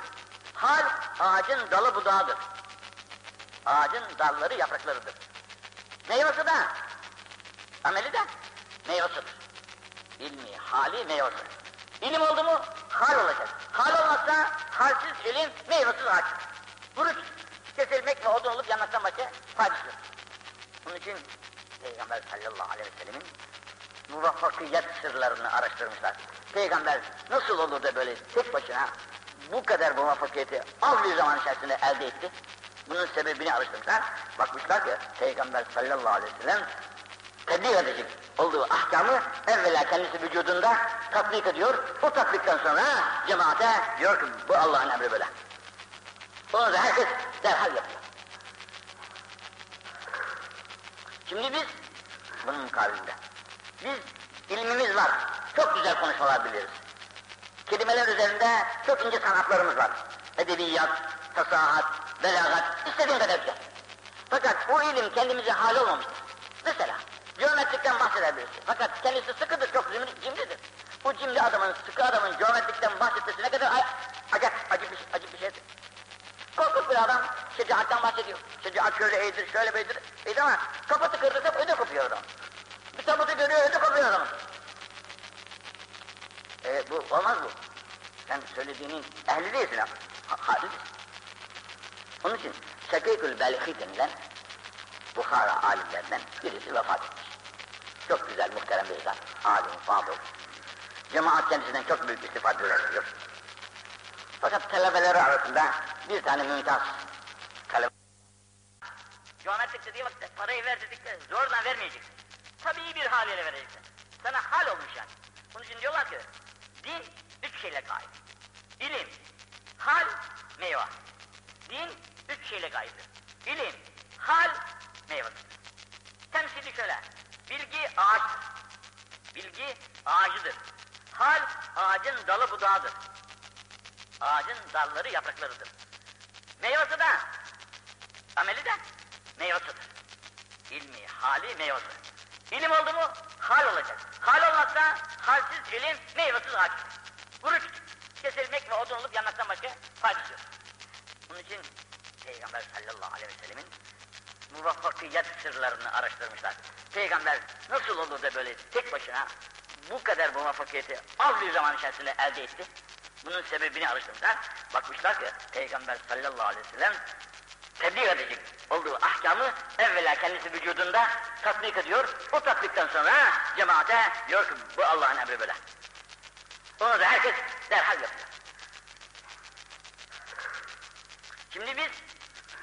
Hal, ağacın dalı budağıdır. Ağacın dalları yapraklarıdır. Meyvesi de, ameli de meyvesidir. İlmi, hali, meyvesi. İlim oldu mu hal olacak. Hal olmazsa halsiz ilim, meyvesiz ağaç. Buruç kesilmek ve odun olup yanmaktan başka faydası. Bunun için Peygamber sallallahu aleyhi ve sellemin muvaffakiyet sırlarını araştırmışlar. Peygamber nasıl olur da böyle tek başına bu kadar muvaffakiyeti az bir zaman içerisinde elde etti? Bunun sebebini araştırmışlar. Bakmışlar ki Peygamber sallallahu aleyhi ve sellem tebliğ edecek olduğu ahkamı evvela kendisi vücudunda tatbik ediyor. O tatbikten sonra cemaate diyor ki bu Allah'ın emri böyle. Onu da herkes derhal yapıyor. Şimdi biz bunun mukabilinde. Biz ilmimiz var. Çok güzel konuşmalar. Kelimeler üzerinde çok ince sanatlarımız var. Edebiyat, tasahat, belagat, istediğin kadar güzel. Fakat o ilim kendimize hal olmamıştır. Mesela geometrikten bahsedebiliriz. Fakat kendisi sıkıdır, çok cimri, cimridir. Bu cimri adamın, sıkı adamın geometrikten bahsetmesi ne kadar acayip, acı bir, acı bir şeydir. Korkunç bir adam şecaatten bahsediyor. Şecaat şöyle eğdir, şöyle beydir, eğdir ama kapatı kırdı, hep öde kopuyor adam. Bir tabutu görüyor, öde kopuyor adam. E, bu olmaz bu. Sen söylediğinin ehli değilsin. Ha, hadis. Onun için Şakîkül Belhi denilen Bukhara alimlerden birisi vefat etmiş. Çok güzel, muhterem bir zat. Alim, fadıl. Cemaat kendisinden çok büyük istifade ediyor. Fakat talebeleri arasında bir tane mümtaz talebe. Geometrik dediği vakitte parayı ver dedikte zorla vermeyeceksin. Tabii bir haliyle vereceksin. Sana hal olmuş yani. Bunun için diyorlar ki din üç şeyle gayb. İlim, hal, meyve. Din üç şeyle gaybdir. İlim, hal, meyvesidir. Temsili şöyle, bilgi ağaçtır. Bilgi ağacıdır. Hal ağacın dalı budağıdır. Ağacın dalları yapraklarıdır. Meyvesi de, ameli de meyvesidir. İlmi, hali, meyvesi. İlim oldu mu hal olacak. Hal olmazsa halsiz ilim meyvesiz ağaç. Kuruç kesilmek ve odun olup yanmaktan başka faydası yok. Bunun için Peygamber sallallahu aleyhi ve sellemin muvaffakiyet sırlarını araştırmışlar. Peygamber nasıl olur da böyle tek başına bu kadar muvaffakiyeti az bir zaman içerisinde elde etti? Bunun sebebini araştırmışlar. Bakmışlar ki Peygamber sallallahu aleyhi ve sellem tebliğ edecek olduğu ahkamı evvela kendisi vücudunda tatbik ediyor. O tatbikten sonra cemaate diyor ki bu Allah'ın emri böyle. Onu da herkes derhal yapıyor. Şimdi biz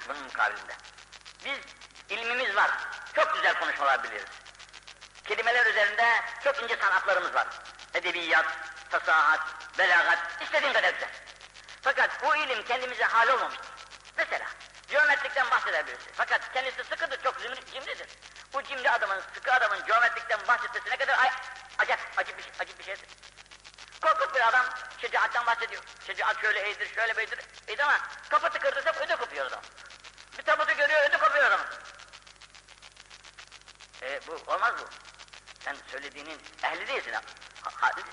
bunun mukabilinde. Biz ilmimiz var. Çok güzel konuşmalar biliriz. Kelimeler üzerinde çok ince sanatlarımız var. Edebiyat, tasahat, belagat, istediğin kadar güzel. Fakat bu ilim kendimize hal olmamıştır. Mesela geometrikten bahseder birisi. Fakat kendisi sıkıdır, çok cimri, cimridir. Bu cimri adamın, sıkı adamın geometrikten bahsetmesi ne kadar ay, acayip, acip bir, şey, acip bir şeydir. Korkut bir adam şecaattan bahsediyor. Şecaat şöyle eğdir, şöyle beydir, eğdir ama kapatı kırdırsa ödü kopuyor adam. Bir tabutu görüyor, ödü kopuyor adam. E, bu olmaz bu. Sen söylediğinin ehli değilsin ha. Hadis.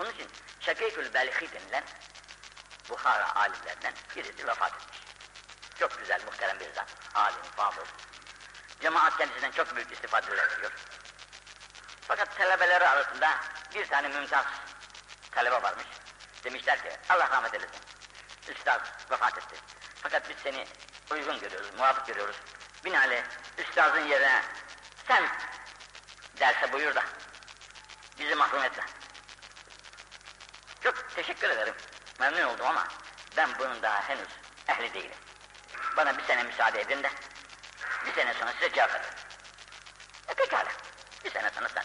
Onun için Şakîkül Belhi denilen Buhara alimlerinden birisi vefat etmiş. Çok güzel, muhterem bir zat. Alim, fadıl. Cemaat kendisinden çok büyük istifadeler ediyor. Fakat talebeleri arasında bir tane mümtaz talebe varmış. Demişler ki Allah rahmet eylesin. Üstad vefat etti. Fakat biz seni uygun görüyoruz, muvafık görüyoruz. Binaenaleyh üstazın yerine sen derse buyur da bizi mahrum etme. Çok teşekkür ederim. Memnun oldum ama ben bunun daha henüz ehli değilim. Bana bir sene müsaade edin de bir sene sonra size cevap ederim. E pekala. Bir sene sonra sen.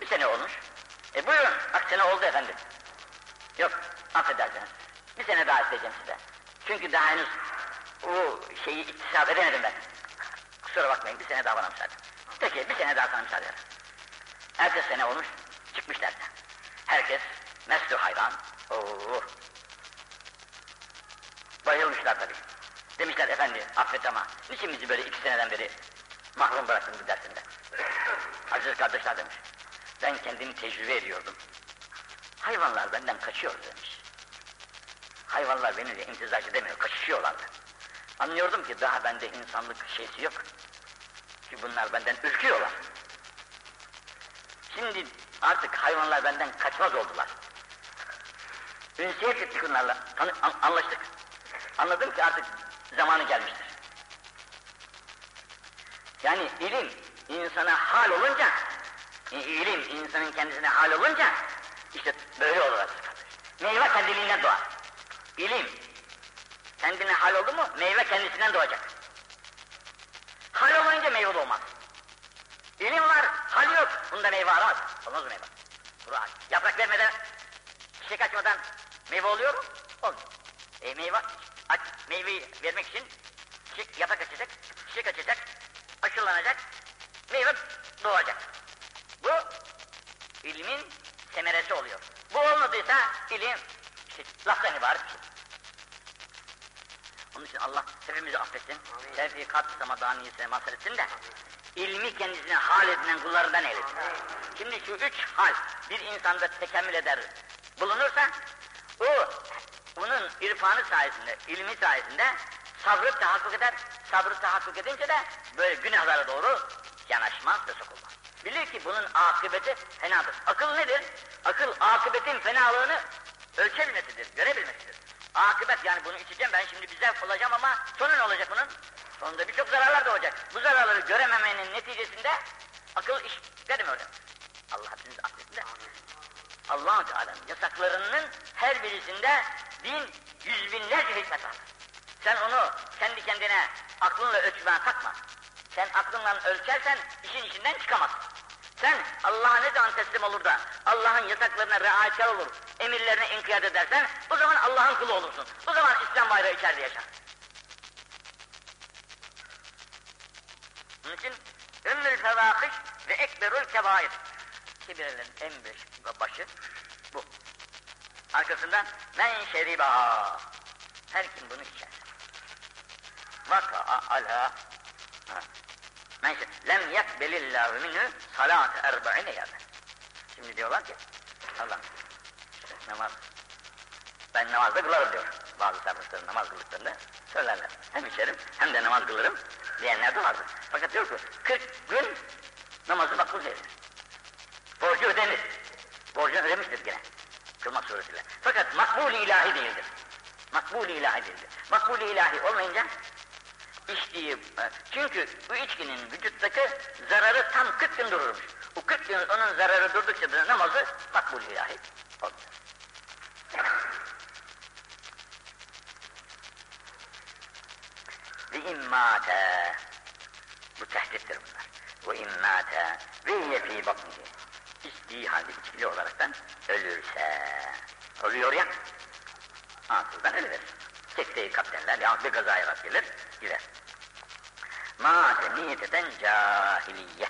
Bir sene olmuş. E buyurun. Bak sene oldu efendim. Yok. Affedersiniz. Bir sene daha isteyeceğim size. Çünkü daha henüz o şeyi iktisat edemedim ben. Kusura bakmayın. Bir sene daha bana müsaade. Peki bir sene daha sana müsaade ederim. Ertesi sene olmuş. Çıkmış derse. Herkes meslu hayran. Oo. Bayılmışlar tabii. Demişler efendi affet ama niçin bizi böyle iki seneden beri mahrum bıraktın bu dersinde? Aziz kardeşler demiş. Ben kendimi tecrübe ediyordum. Hayvanlar benden kaçıyor demiş. Hayvanlar benimle imtizac edemiyor, kaçışıyorlardı. Anlıyordum ki daha bende insanlık şeysi yok. Ki bunlar benden ürküyorlar. Şimdi artık hayvanlar benden kaçmaz oldular. Ünsiyet ettik onlarla, tanı, an, anlaştık. Anladım ki artık zamanı gelmiştir. Yani ilim insana hal olunca, ilim insanın kendisine hal olunca, işte böyle olur aziz kardeş. Meyve kendiliğinden doğar. İlim kendine hal oldu mu, meyve kendisinden doğacak. Hal olmayınca meyve doğmaz. İlim var, hal yok. Bunda meyve aramaz. Olmaz mı meyve? Yaprak vermeden, çiçek açmadan meyve oluyor mu? Olmuyor. E meyve, aç, meyveyi vermek için çiçek, yaprak açacak, çiçek açacak, aşılanacak, meyve doğacak. Bu ilmin semeresi oluyor. Bu olmadıysa ilim işte laftan ibaret bir şey. Onun için Allah hepimizi affetsin. Tevfikat samadaniyesine mazhar etsin de ilmi kendisine hal edinen kullarından eylesin. Şimdi şu üç hal bir insanda tekemmül eder bulunursa o bunun irfanı sayesinde, ilmi sayesinde sabrı tahakkuk eder. Sabrı tahakkuk edince de böyle günahlara doğru yanaşmaz ve sokulmaz. Bilir ki bunun akıbeti fenadır. Akıl nedir? Akıl akıbetin fenalığını ölçebilmesidir, görebilmesidir. Akıbet yani bunu içeceğim ben şimdi zevk olacağım ama sonu ne olacak bunun? Sonunda birçok zararlar da olacak. Bu zararları görememenin neticesinde akıl iş vermiyor. Allah hepinizi affetsin de. Allah Teala'nın yasaklarının her birisinde bin, yüz binlerce hikmet var. Sen onu kendi kendine aklınla ölçmeye kalkma. Sen aklınla ölçersen işin içinden çıkamazsın. Sen Allah'a ne zaman teslim olur da Allah'ın yasaklarına riayetkar olur, emirlerine inkiyat edersen o zaman Allah'ın kulu olursun. O zaman İslam bayrağı içeride yaşar. Onun için ümmül fevâkış ve ekberül kebair. Kibirlerin en büyük başı bu. Arkasından men şeriba. Her kim bunu içer. Vaka ala Men lem yekbelillahu minhu salat erba'ine yerde. Şimdi diyorlar ki Allah işte namaz ben namazda kılarım diyor. Bazı sarhoşların namaz kıldıklarında söylerler. Hem içerim hem de namaz kılarım diyenler de vardır. Fakat diyor ki 40 gün namazı makbul değildir. Borcu ödenir. Borcunu ödemiştir gene. Kılmak suretiyle. Fakat makbul ilahi değildir. Makbul ilahi değildir. Makbul ilahi olmayınca içtiği, e, çünkü bu içkinin vücuttaki zararı tam 40 gün dururmuş. Bu 40 gün onun zararı durdukça da namazı makbul ilahi olmuyor. Ve immâte bu tehdittir bunlar. Ve immâte ve yefî batnihi içtiği halde içkili olaraktan ölürse oluyor ya ansızdan ölüverir. Çektiği kaptenler yahut bir kazaya rast gelir gider. Mâte niyeteten cahiliye.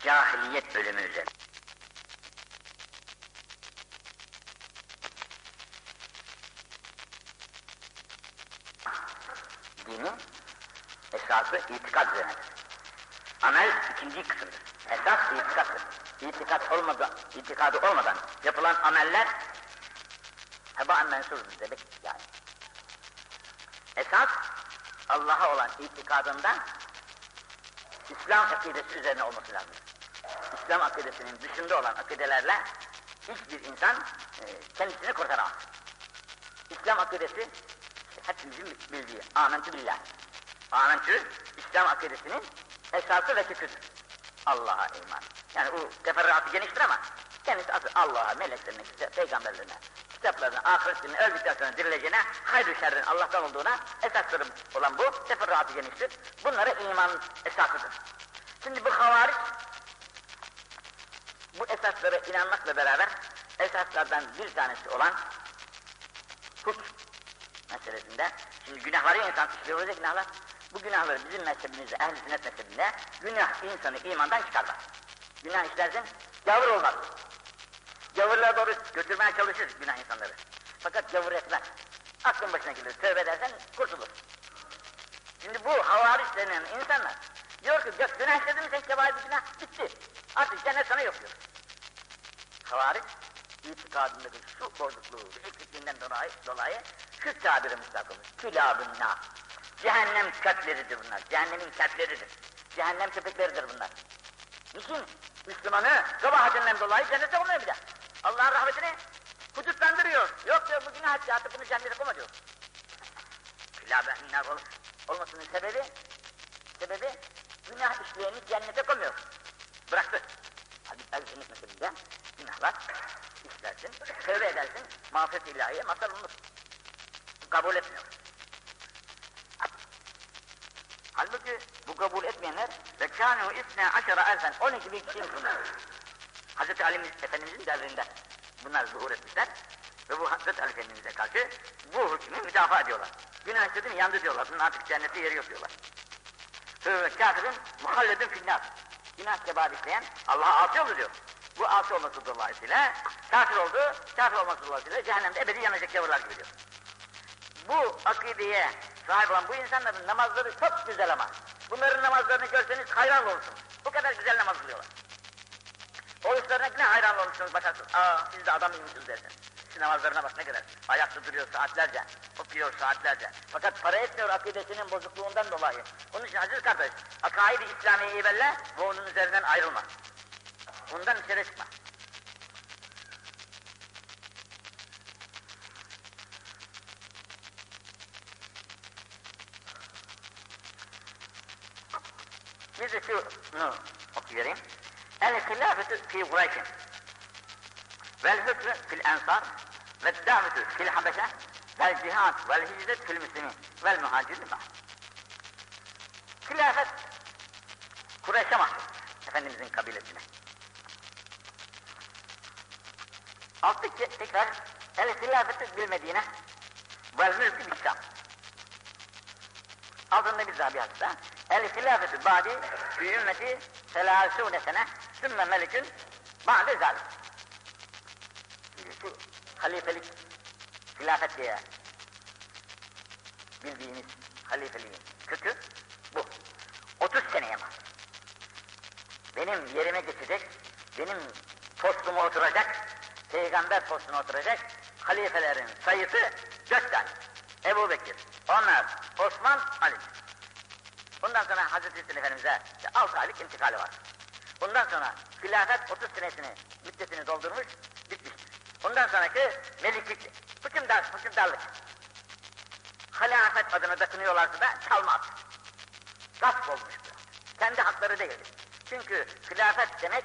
Cahiliyet bölümü üzerine. Dinin esası itikad üzerinedir. Amel ikinci kısımdır. Esas itikattır. İtikat olmadan, itikadı olmadan yapılan ameller hebaen mensuzdur demek yani. Esas Allah'a olan itikadında İslam akidesi üzerine olması lazım. İslam akidesinin dışında olan akidelerle hiçbir insan e, kendisini kurtaramaz. İslam akidesi hepimizin bildiği amentü billah. Amentü İslam akidesinin esası ve köküdür. Allah'a iman. Yani bu teferruatı geniştir ama kendisi asıl Allah'a, meleklerine, peygamberlerine, kitaplarına, ahiretlerine, öldükten sonra dirileceğine, hayır şerrin Allah'tan olduğuna esasları olan bu teferruatı geniştir. Bunlara iman esasıdır. Şimdi bu havariç bu esaslara inanmakla beraber esaslardan bir tanesi olan hukm meselesinde şimdi günahları insan işliyor günahlar bu günahları bizim mezhebimizde, ehl-i sünnet mezhebinde günah insanı imandan çıkarlar. Günah işlersin, gavur olmaz. Gavurluğa doğru götürmeye çalışır günah insanları. Fakat gavur etmez. Aklın başına gelir, tövbe edersen kurtulur. Şimdi bu havariç denen insanlar diyor ki günah işledin mi sen kebair bir günah bitti. Artık cennet sana yok diyor. Havariç itikadındaki şu bozukluğu, eksikliğinden dolayı, dolayı şu tabiri müstakımız. Külabın na. Cehennem kökleridir bunlar. Cehennemin kökleridir. Cehennem köpekleridir bunlar. Niçin? Müslümanı kabahatinden dolayı cennete de. Allah'ın rahmetini hudutlandırıyor. Yok diyor bu günah etti bunu cennete koyma diyor. Külâbe olmasının sebebi, sebebi günah işleyeni cennete koymuyor. Bıraktı. Hadi el cennet meselinde günahlar işlersin, tövbe edersin, mağfiret ilahiye mazhar olunur. Kabul etmiyor. Halbuki bu kabul etmeyenler ve kânû isne aşara elfen 12 bin kişiymiş bunlar. Hazreti Ali Efendimizin devrinde bunlar zuhur etmişler ve bu Hazreti Ali Efendimiz'e karşı bu hükmü müdafaa ediyorlar. Günah işledin yandı diyorlar. Bunun artık cennette yeri yok diyorlar. Ve kafirin muhalledin finnâr. Günah kebar işleyen Allah'a asi oldu diyor. Bu asi olması dolayısıyla kafir oldu, kafir olması dolayısıyla cehennemde ebedi yanacak yavrular gibi diyor. Bu akideye sahip olan bu insanların namazları çok güzel ama. Bunların namazlarını görseniz hayran olursunuz. Bu kadar güzel namaz kılıyorlar. Oruçlarına ne hayran olursunuz bakarsınız. Aa siz de adam mıymışsınız dersiniz. Şu namazlarına bak ne kadar. Ayakta duruyor saatlerce, okuyor saatlerce. Fakat para etmiyor akidesinin bozukluğundan dolayı. Onun için aziz kardeş, akaid-i İslamiye'yi belle ve onun üzerinden ayrılma. Bundan içeri çıkma. Kureyş'in vel hükmü fil ensar ve davetü fil habeşe vel cihat vel hicret fil müslimin vel muhacirin ba'd. Hilafet Kureyş'e mahsus. Efendimizin kabilesine. Alttaki tekrar el hilafetü bil Medine vel mülkü bil Şam. Altında bir daha bir. El hilafetü ba'di fi ümmeti selâsûne sene sümme melikün ba'de zalim. Şu halifelik, hilafet diye bildiğimiz halifeliğin kökü bu. 30 seneye mahsus. benim yerime geçecek, benim postuma oturacak, peygamber postuna oturacak halifelerin sayısı dört tane. Ebu Bekir, Ömer, Osman, Ali. Bundan sonra Hazreti Hüseyin Efendimiz'e işte 6 aylık intikali var. Bundan sonra hilafet 30 senesini, müddetini doldurmuş, bitmiştir. Bundan sonraki meliklik, hükümdar, hükümdarlık. Halafet adına takınıyorlarsa da çalmaz. Gasp olmuş bu. Kendi hakları değildir. Çünkü hilafet demek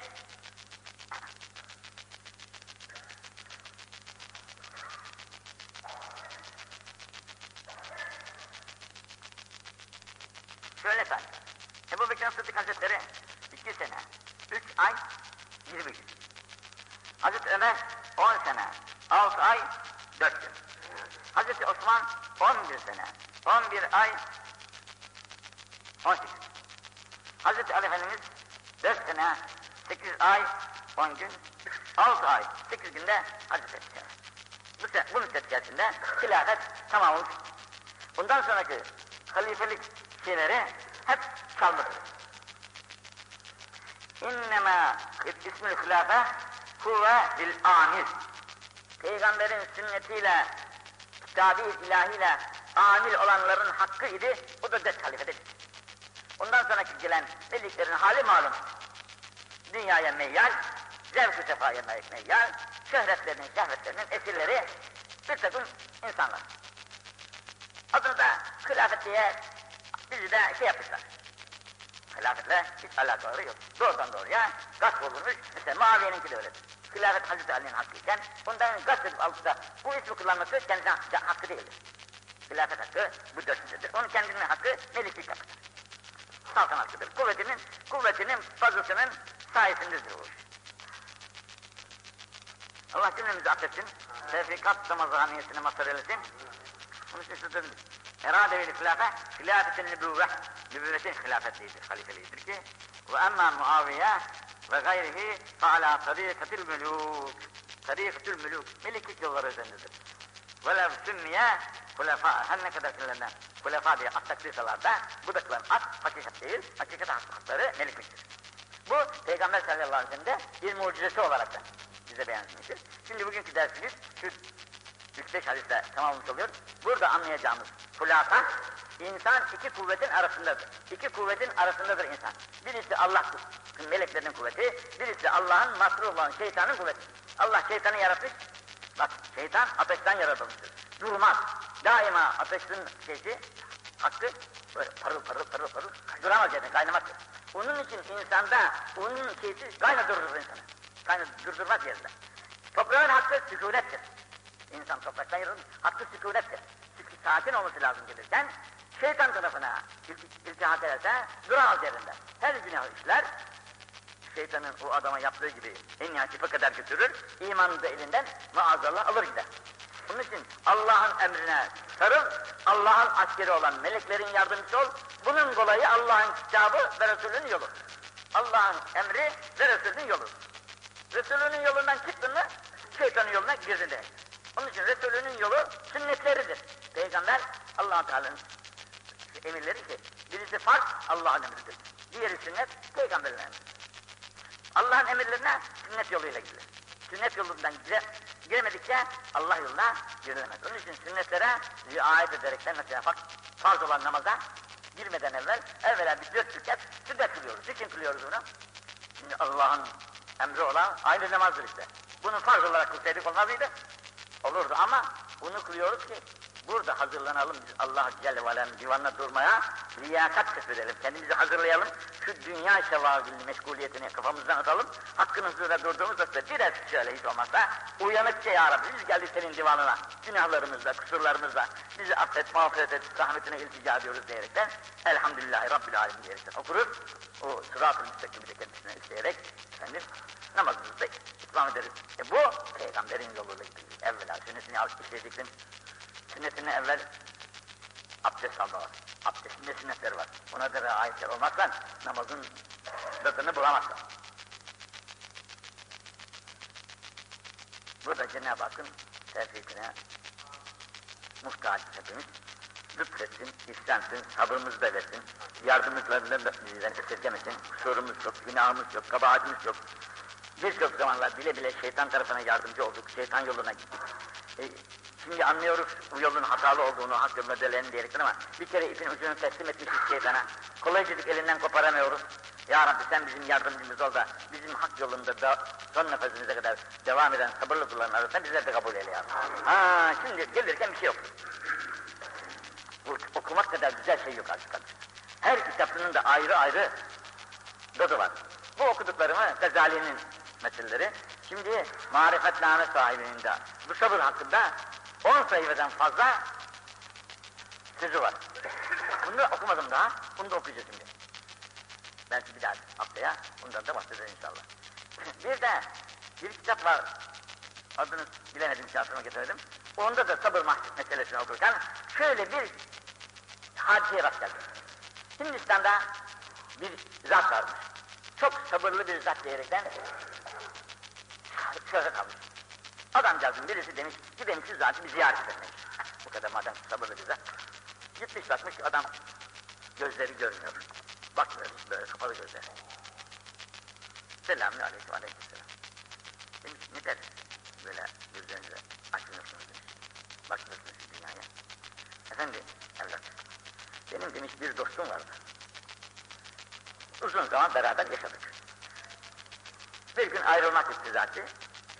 Şöyle say. Ebu Bekir Sıddık Hazretleri iki sene, üç ay, yirmi gün. Ömer on sene, altı ay, dört gün. Hazreti Osman on bir sene, on bir ay, on sekiz. Hazreti Ali Efendimiz dört sene, sekiz ay, on gün, altı ay, sekiz günde Hazreti Ebu Bu, se- bu müddet içerisinde hilafet tamam olmuş. Bundan sonraki halifelik şeyleri hep çalmıştır. İnnemâ ismül hilâfe huve bil amir. Peygamberin sünnetiyle, kitabı ilahiyle amil olanların hakkı idi, bu da dört halifedir. Ondan sonraki gelen meliklerin hali malum. Dünyaya meyyal, zevk-ı sefaya meyyal, şöhretlerinin, şehvetlerinin esirleri bir takım insanlar. Adını da hilafet diye bizi de şey yapmışlar. Hilafetle hiç alakaları yok. Doğrudan doğruya gasp olurmuş. Mesela Muaviye'ninki de öyledir. Hilafet Hazreti Ali'nin hakkıyken bundan gasp edip alıp da bu ismi kullanması kendisine hakkı, değildir. Hilafet hakkı bu dördüncüdür. Onun kendinin hakkı meliklik hakkıdır. Saltan hakkıdır. Kuvvetinin, kuvvetinin, fazlasının sayesindedir bu iş. Allah cümlemizi affetsin. Tevfikat ramazaniyesine mazhar eylesin. Bunun için sözüm Erade vel hilafe, hilafetin nübüvve, nübüvvetin hilafetliğidir, halifeliğidir ki ve emma Muaviye ve gayrihi fe ala tarikatil mülûk, tarikatil mülûk, meliklik yolları üzerindedir. Velev sümmiye hulefa, her ne kadar kendilerine hulefa diye at takdirsalar da bu da kılan at hakikat değil, hakikat hakları melikliktir. Bu Peygamber sallallahu aleyhi ve sellem'de bir mucizesi olarak da bize beyan. Şimdi bugünkü dersimiz şu 3-5 hadisle tamamlamış oluyor. Burada anlayacağımız hulasa, insan iki kuvvetin arasındadır. İki kuvvetin arasındadır insan. Birisi Allah meleklerinin kuvveti, birisi Allah'ın masruf olan şeytanın kuvveti. Allah şeytanı yaratmış, bak şeytan ateşten yaratılmıştır. Durmaz. Daima ateşin şeysi, hakkı böyle parıl parıl parıl parıl duramaz yani kaynamaktır. Onun için insanda onun şeysi kayna durdurur insanı. Kayna durdurmaz yerinde. Toprağın hakkı sükunettir. İnsan topraktan yaratılmış, hakkı sükunettir. Çünkü sakin olması lazım gelirken, şeytan tarafına il- iltihat ederse duramaz yerinde. Her günah işler, şeytanın o adama yaptığı gibi en nihayet kadar götürür, imanını da elinden maazallah alır gider. Bunun için Allah'ın emrine sarıl, Allah'ın askeri olan meleklerin yardımcısı ol, bunun dolayı Allah'ın kitabı ve Resulünün yolu. Allah'ın emri ve Resulünün yolu. Resulünün yolundan çıktın mı, şeytanın yoluna girdin demek. Onun için Resulünün yolu sünnetleridir. Peygamber allah Teala'nın emirleri ki, birisi farz Allah'ın emridir. Diğeri sünnet, peygamberin emri. Allah'ın emirlerine sünnet yoluyla gidilir. Sünnet yolundan gire, giremedikçe Allah yoluna girilemez. Onun için sünnetlere riayet ederekten mesela farz, farz olan namaza girmeden evvel evvela bir dört rekat sünnet kılıyoruz. Niçin kılıyoruz bunu? Şimdi Allah'ın emri olan aynı namazdır işte. Bunu farz olarak kılsaydık olmaz mıydı? Olurdu ama bunu kılıyoruz ki burada hazırlanalım biz Allah Celle ve divanına durmaya, liyakat kesedelim, kendimizi hazırlayalım, şu dünya şevagilini, meşguliyetini kafamızdan atalım, hakkın huzurunda durduğumuz vakitte biraz şöyle hiç olmazsa uyanıkça ya Rabbi biz geldik senin divanına, günahlarımızla, kusurlarımızla, bizi affet, mağfiret et, rahmetine iltica ediyoruz diyerekten, elhamdülillahi Rabbil Alemin diyerekten okuruz, o sırat-ı müstakimi de kendisine isteyerek, efendim, namazımızda İslam ederiz. E bu peygamberin yoluyla gidiyor. Evvela sünnetini alıp sünnetine evvel abdest alma var. Abdestin de sünnetleri var. Buna göre ayetler olmazsa namazın tadını bulamazsın. Burada Cenab-ı Hakk'ın tevfikine muhtaç hepimiz. lütfetsin, ihsansın, sabrımızı da versin, yardımlarından da bizden esirgemesin, kusurumuz yok, günahımız yok, kabahatimiz yok. Birçok zamanlar bile bile şeytan tarafına yardımcı olduk, şeytan yoluna gittik. E, şimdi anlıyoruz bu yolun hatalı olduğunu, hak yoluna dönelim diyerekten ama bir kere ipin ucunu teslim etmişiz şeytana. Kolaycılık elinden koparamıyoruz. Ya Rabbi sen bizim yardımcımız ol da bizim hak yolunda da son nefesimize kadar devam eden sabırlı kulların arasında bizler de kabul eyle ya Rabbi. Ha şimdi gelirken bir şey yok. Bu, okumak kadar güzel şey yok artık. Her kitabının da ayrı ayrı dadı var. Bu okuduklarımı Gazali'nin meseleleri. Şimdi marifetname sahibinin de bu sabır hakkında 10 sayfadan fazla sözü var. Bunu da okumadım daha. Bunu da okuyacağız şimdi. Belki bir daha haftaya bundan da bahsederiz inşallah. bir de bir kitap var. Adını bilemedim, şansıma getiremedim. Onda da sabır mahsus meselesini okurken şöyle bir hadiseye rast geldim. Hindistan'da bir zat varmış. Çok sabırlı bir zat diyerekten şöhret almış. Adamcağızın birisi demiş, gidelim şu zatı bir ziyaret etmek. Bu kadar madem sabırlı bir zat. Gitmiş bakmış ki adam gözleri görmüyor. Bakmıyor böyle kapalı gözler. Selamün aleyküm aleyküm selam. Demiş neden böyle gözlerinizi açmıyorsunuz demiş. Bakmıyorsunuz dünyaya. Efendi evlat benim demiş bir dostum vardı. Uzun zaman beraber yaşadık. Bir gün ayrılmak istedi zaten.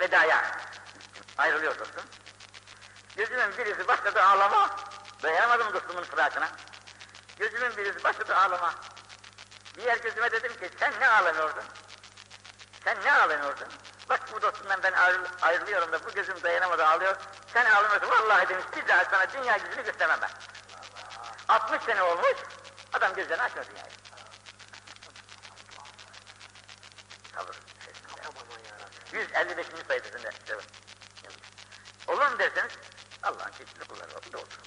Vedaya ayrılıyor dostum. Gözümün birisi başladı ağlama. Dayanamadım dostumun fıratına. Gözümün birisi başladı ağlama. Diğer gözüme dedim ki sen ne ağlanıyordun? Sen ne ağlanıyordun? Bak bu dostumdan ben ayrıl ayrılıyorum da bu gözüm dayanamadı ağlıyor. Sen ağlamıyorsun vallahi demiş bir daha sana dünya yüzünü göstermem ben. 60 sene olmuş adam gözlerini açmıyor dünyayı. Sabır. 155. sayfasında. Evet. Olur mu derseniz Allah'ın çeşitli kulları. Bu da olur.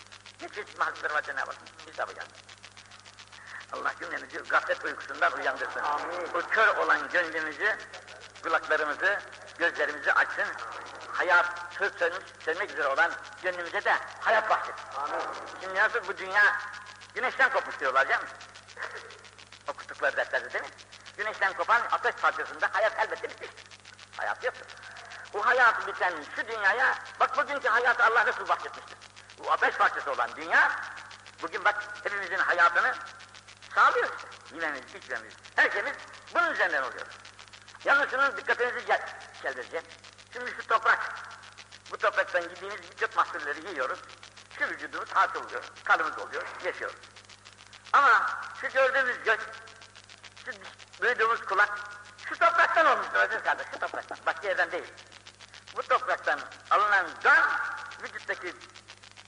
Ne çeşitli mahsusları var Cenab-ı Hakk'ın. Hesabı geldi. Allah cümlemizi gaflet uykusundan uyandırsın. Amin. Bu kör olan gönlümüzü, kulaklarımızı, gözlerimizi açsın. Hayat söz sönmek üzere olan gönlümüze de hayat bahşetsin. Amin. Şimdi nasıl bu dünya güneşten kopmuş diyorlar canım. Okuttukları derslerde değil mi? Güneşten kopan ateş parçasında hayat elbette bitmiştir. Hayat yoktur. Bu hayatı biten şu dünyaya, bak bugünkü hayatı Allah nasıl bahsetmiştir. Bu ateş parçası olan dünya, bugün bak hepimizin hayatını sağlıyor işte. Yememiz, içmemiz, her bunun üzerinden oluyor. Yalnız şunun dikkatinizi gel, çeldireceğim. Şimdi şu toprak, bu topraktan yediğimiz birçok mahsulleri yiyoruz. Şu vücudumuz hasıl kanımız oluyor, yaşıyoruz. Ama şu gördüğümüz göz, şu duyduğumuz kulak, şu topraktan olmuştur aziz kardeş, şu topraktan, başka yerden değil. Bu topraktan alınan can, vücuttaki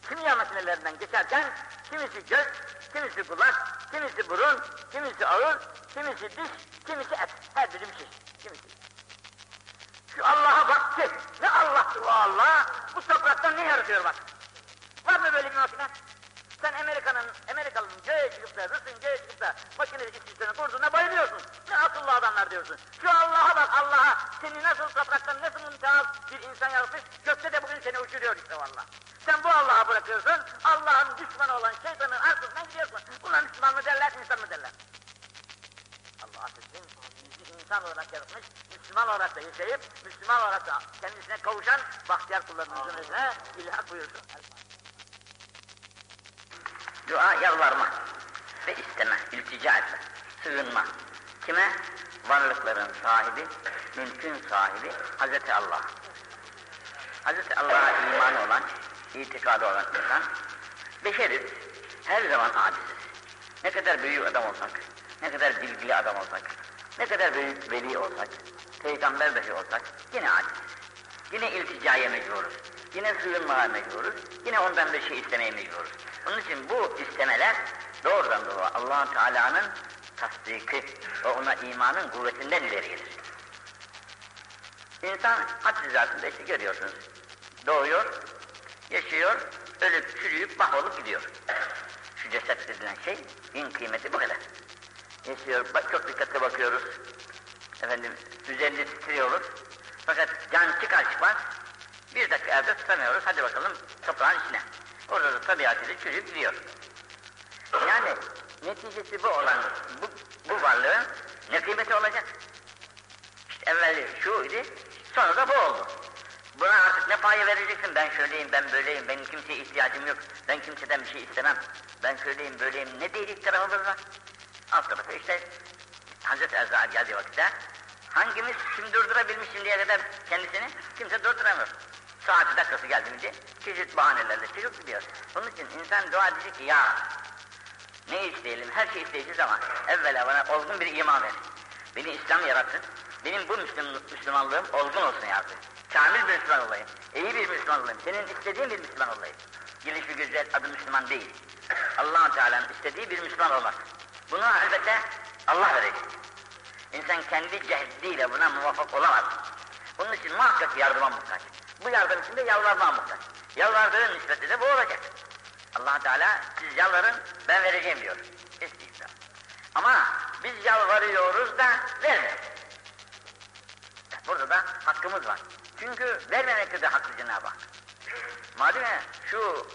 kimya makinelerinden geçerken, kimisi göz, kimisi kulak, kimisi burun, kimisi ağız, kimisi diş, kimisi et. Her biri bir şey, kimisi. Şu Allah'a bak ki, ne Allah'tır o Allah, bu topraktan ne yaratıyor bak. Var mı böyle bir makine? Sen Amerika'nın, Amerikalı'nın göğe çıkıp da, Rus'un göğe çıkıp da makinelik sistemine kurduğuna bayılıyorsun. Ne akıllı adamlar diyorsun. Şu Allah'a bak Allah'a, seni nasıl topraktan, nasıl mümtaz bir insan yaratmış, gökte de bugün seni uçuruyor işte valla. Sen bu Allah'a bırakıyorsun, Allah'ın düşmanı olan şeytanın arkasından gidiyorsun. Bunlar Müslüman mı derler, insan mı derler? Allah affetsin, bizi insan olarak yaratmış, Müslüman olarak da yaşayıp, Müslüman olarak da kendisine kavuşan bahtiyar kullarımızın önüne ilhak buyursun. Dua yalvarma ve isteme, iltica etme, sığınma. Kime? Varlıkların sahibi, mülkün sahibi Hazreti Allah. Hazreti Allah'a imanı olan, itikadı olan insan, beşeriz, her zaman aciziz. Ne kadar büyük adam olsak, ne kadar bilgili adam olsak, ne kadar büyük veli olsak, peygamber dahi olsak yine aciziz. Yine ilticaya mecburuz, yine sığınmaya mecburuz, yine ondan bir şey istemeye mecburuz. Onun için bu istemeler doğrudan doğru allah Teala'nın tasdiki ve ona imanın kuvvetinden ileri gelir. İnsan haddi zatında işte görüyorsunuz. Doğuyor, yaşıyor, ölüp çürüyüp mahvolup gidiyor. Şu ceset denilen şey, in kıymeti bu kadar. Yaşıyor, bak, çok dikkatli bakıyoruz. Efendim, üzerinde titriyoruz. Fakat can çıkar çıkmaz, bir dakika evde tutamıyoruz, hadi bakalım toprağın içine. Da tabiatıyla çürüyüp gidiyor. Yani neticesi bu olan bu, bu varlığın ne kıymeti olacak? İşte evveli şu idi, sonra da bu oldu. Buna artık ne payı vereceksin? Ben şöyleyim, ben böyleyim, benim kimseye ihtiyacım yok, ben kimseden bir şey istemem, ben şöyleyim, böyleyim, ne değil tarafımız var? Alt tarafı işte Hazreti Ezrail geldiği vakitte hangimiz kim durdurabilmiş şimdiye kadar kendisini? Kimse durduramıyor. Saati dakikası geldi mi çeşit bahanelerle çıkıp gidiyor. Onun için insan dua edecek ki ya ne isteyelim? Her şey isteyeceğiz ama evvela bana olgun bir iman ver. Beni İslam yarattın. Benim bu Müslüm, Müslümanlığım olgun olsun ya Rabbi. Kamil bir Müslüman olayım. iyi bir Müslüman olayım. Senin istediğin bir Müslüman olayım. Gelişi güzel adı Müslüman değil. allah Teala'nın istediği bir Müslüman olmak. Bunu elbette Allah verecek. İnsan kendi cehdiyle buna muvaffak olamaz. Bunun için muhakkak yardıma muhtaç. Bu yardım için de yalvarma muhtaç. Yalvardığın nispeti de bu olacak. allah Teala siz yalvarın ben vereceğim diyor. İstiğfar. Ama biz yalvarıyoruz da vermiyoruz. Burada da hakkımız var. Çünkü vermemekte de haklı Cenab-ı Hak. Madem şu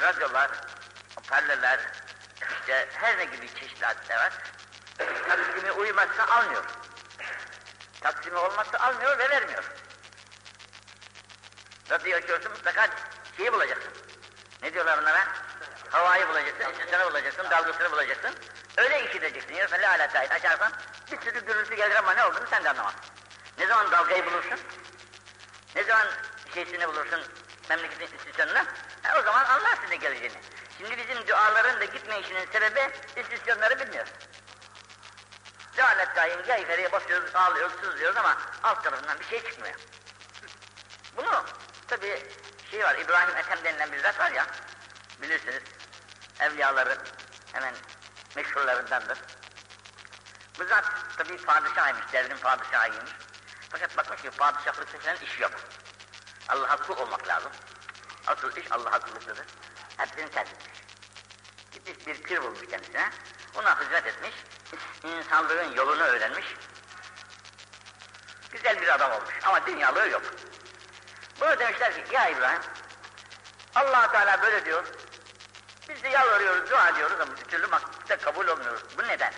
radyolar, perdeler, işte her ne gibi çeşitli hadisler var, taksimi uymazsa almıyor. Taksimi olmazsa almıyor ve vermiyor. Radyo açıyorsun mutlaka şeyi bulacaksın. Ne diyorlar onlara? Havayı bulacaksın, ısısını bulacaksın, dalgasını bulacaksın. Öyle iş edeceksin. Yoksa la ala tayit açarsan bir sürü gürültü gelir ama ne olduğunu sen de anlamazsın. Ne zaman dalgayı bulursun? Ne zaman şeysini bulursun memleketin istisyonunu? Ha, o zaman anlarsın ne geleceğini. Şimdi bizim duaların da gitmeyişinin sebebi istisyonları bilmiyoruz. Cehalet daim ya yukarıya basıyoruz, ağlıyoruz, sızlıyoruz ama alt tarafından bir şey çıkmıyor. Bunu tabi şey var, İbrahim Ethem denilen bir zat var ya, bilirsiniz, evliyaların hemen meşhurlarındandır. Bu zat tabi padişahıymış, devrin padişahıymış. Fakat bakmış ki padişahlıkta falan iş yok. Allah'a kul olmak lazım. Asıl iş Allah'a kulluktadır. Hepsini terk etmiş. Gitmiş bir pir bulmuş kendisine, ona hizmet etmiş, insanlığın yolunu öğrenmiş. Güzel bir adam olmuş ama dünyalığı yok. Bunu demişler ki ya İbrahim, allah Teala böyle diyor, biz de yalvarıyoruz, dua ediyoruz ama bir türlü makbule kabul olmuyoruz. Bu neden?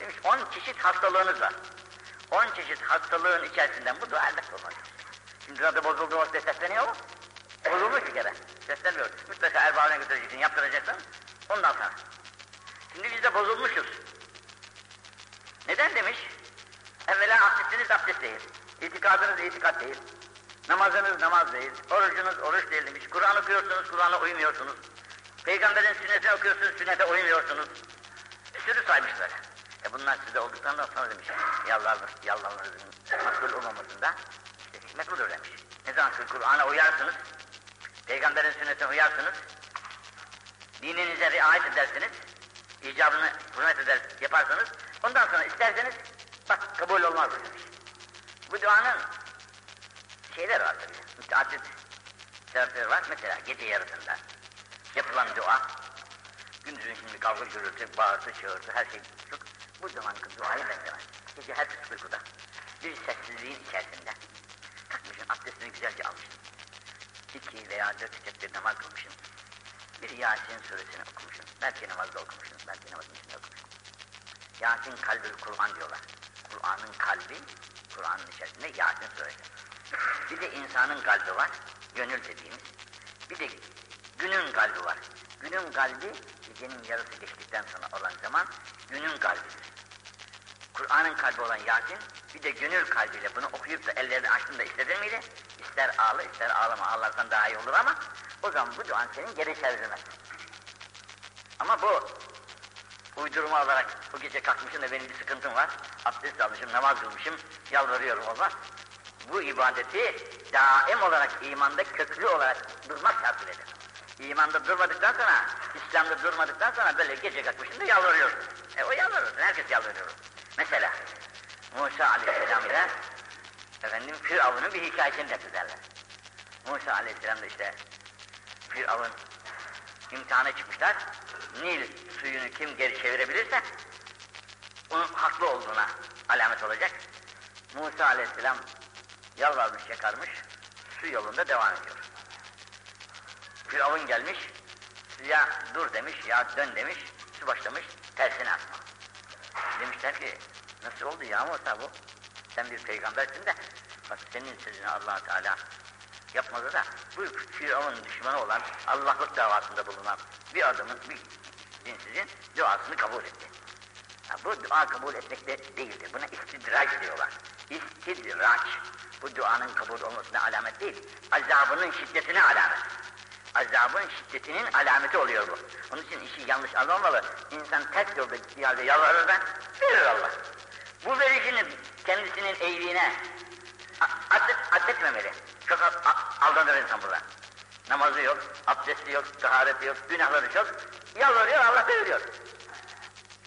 Demiş on çeşit hastalığınız var. On çeşit hastalığın içerisinden bu dua elbette olmaz. Şimdi adı bozuldu o sesleniyor mu? Bozulmuş bir kere. Seslenmiyor. Mutlaka erbağına götüreceksin, yaptıracaksın. Ondan sonra. Şimdi biz de bozulmuşuz. Neden demiş? Evvela abdestiniz abdest değil. İtikadınız itikat değil. Namazınız namaz değil. Orucunuz oruç değil demiş. Kur'an okuyorsunuz, Kur'an'a uymuyorsunuz. Peygamberin sünnetini okuyorsunuz, sünnete uymuyorsunuz. Bir sürü saymış. E bunlar size olduktan sonra demiş. Yalvarınız, yalvarınızın makbul olmamasında işte hikmet budur demiş. Ne zaman Kur'an'a uyarsınız, Peygamberin sünnetine uyarsınız, dininize riayet edersiniz, icabını hürmet eder, yaparsanız, ondan sonra isterseniz, bak kabul olmaz demiş. Bu duanın şeyler var tabii, müteaddit sebepleri var. Mesela gece yarısında yapılan dua, gündüzün şimdi kavga gürültü, bağırtı, çığırtı, her şey çok. Bu zamanki duaya benzemez. Gece her uykuda, bir sessizliğin içerisinde, takmışsın, abdestini güzelce almışsın. İki veya dört rekat namaz kılmışsın. Bir Yasin suresini okumuşsun. Belki namazda okumuşsun, belki namazın içinde okumuşsun. Yasin kalbül Kur'an diyorlar. Kur'an'ın kalbi, Kur'an'ın içerisinde Yasin suresi. Bir de insanın kalbi var, gönül dediğimiz. Bir de günün kalbi var. Günün kalbi, gecenin yarısı geçtikten sonra olan zaman, günün kalbidir. Kur'an'ın kalbi olan Yasin, bir de gönül kalbiyle bunu okuyup da ellerini açtığında istedin miydi? İster ağla, ister ağlama, ağlarsan daha iyi olur ama o zaman bu duan senin geri çevrilmez. Ama bu uydurma olarak bu gece kalkmışım da benim bir sıkıntım var, abdest almışım, namaz kılmışım, yalvarıyorum olmaz. Bu ibadeti daim olarak imanda köklü olarak durmak şartıyla İmanda durmadıktan sonra, İslam'da durmadıktan sonra böyle gece kalkmışım da yalvarıyorum. E o yalvarıyorsun, herkes yalvarıyor. Mesela Musa Aleyhisselam ile efendim Firavun'un bir hikayesini naklederler. Musa Aleyhisselam da işte Firavun imtihana çıkmışlar. Nil suyunu kim geri çevirebilirse onun haklı olduğuna alamet olacak. Musa Aleyhisselam yalvarmış yakarmış su yolunda devam ediyor. Firavun gelmiş Ya dur demiş, ya dön demiş, su başlamış, tersine atma. Demişler ki, nasıl oldu ya Musa bu? Sen bir peygambersin de, bak senin sözünü allah Teala yapmadı da, bu Firavun düşmanı olan, Allah'lık davasında bulunan bir adamın, bir dinsizin duasını kabul etti. Bu dua kabul etmek de değildir. Buna istidraç diyorlar. İstidraç. Bu duanın kabul olmasına alamet değil. Azabının şiddetine alamet. Azabın şiddetinin alameti oluyor bu. Onun için işi yanlış anlamalı. İnsan ters yolda gittiği halde yalvarır da verir Allah. Bu verişini kendisinin eğiliğine addetmemeli. Çok aldanır insan burada. Namazı yok, abdesti yok, tahareti yok, günahları çok. Yalvarıyor, Allah veriyor.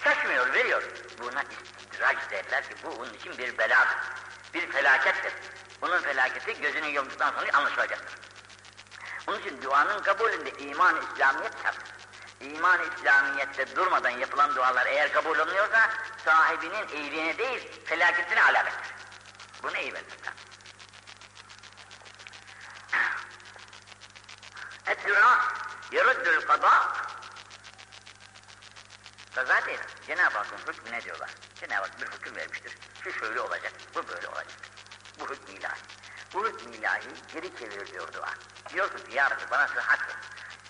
Şaşmıyor, veriyor. Buna istidraç derler ki bu onun için bir beladır. Bir felakettir. Bunun felaketi gözünü yumduktan sonra anlaşılacaktır. Onun için duanın kabulünde iman-ı İslamiyet şart. İman-ı İslamiyet'te durmadan yapılan dualar eğer kabul olunuyorsa sahibinin iyiliğine değil felaketine alamettir. Bunu iyi bilirler. Et-dua yeruddül kada Kaza değil. Cenab-ı Hakk'ın hükmü ne diyorlar? Cenab-ı Hak bir hüküm vermiştir. Şu şöyle olacak, bu böyle olacak. Bu hükmü ilahi. Bu hükmü ilahi geri çevirir diyor dua. Diyor ki ya Rabbi bana sıhhat ver.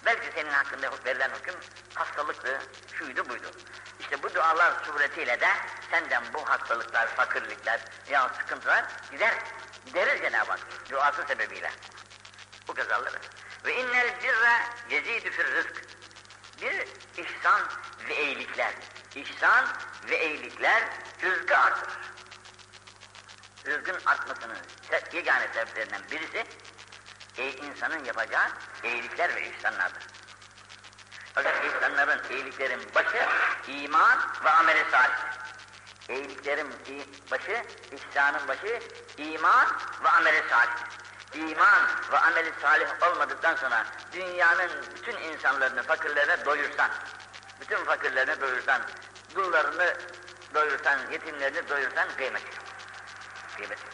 Belki senin hakkında verilen hüküm hastalıktı, şuydu buydu. İşte bu dualar suretiyle de senden bu hastalıklar, fakirlikler ya sıkıntılar gider, giderir Cenab-ı Hak duası sebebiyle. Bu kazaları. Ve innel birre yezidü fir rızk. Bir ihsan ve iyilikler. İhsan ve iyilikler rızkı artırır. Rızkın artmasının yegane sebeplerinden birisi e, insanın yapacağı iyilikler ve ihsanlardır. Fakat ihsanların, iyiliklerin başı iman ve ameli salih. İyiliklerin başı, ihsanın başı iman ve ameli salih. İman ve ameli salih olmadıktan sonra dünyanın bütün insanlarını, fakirlerine doyursan, bütün fakirlerini doyursan, dullarını doyursan, yetimlerini doyursan kıymet yok. Kıymet yok.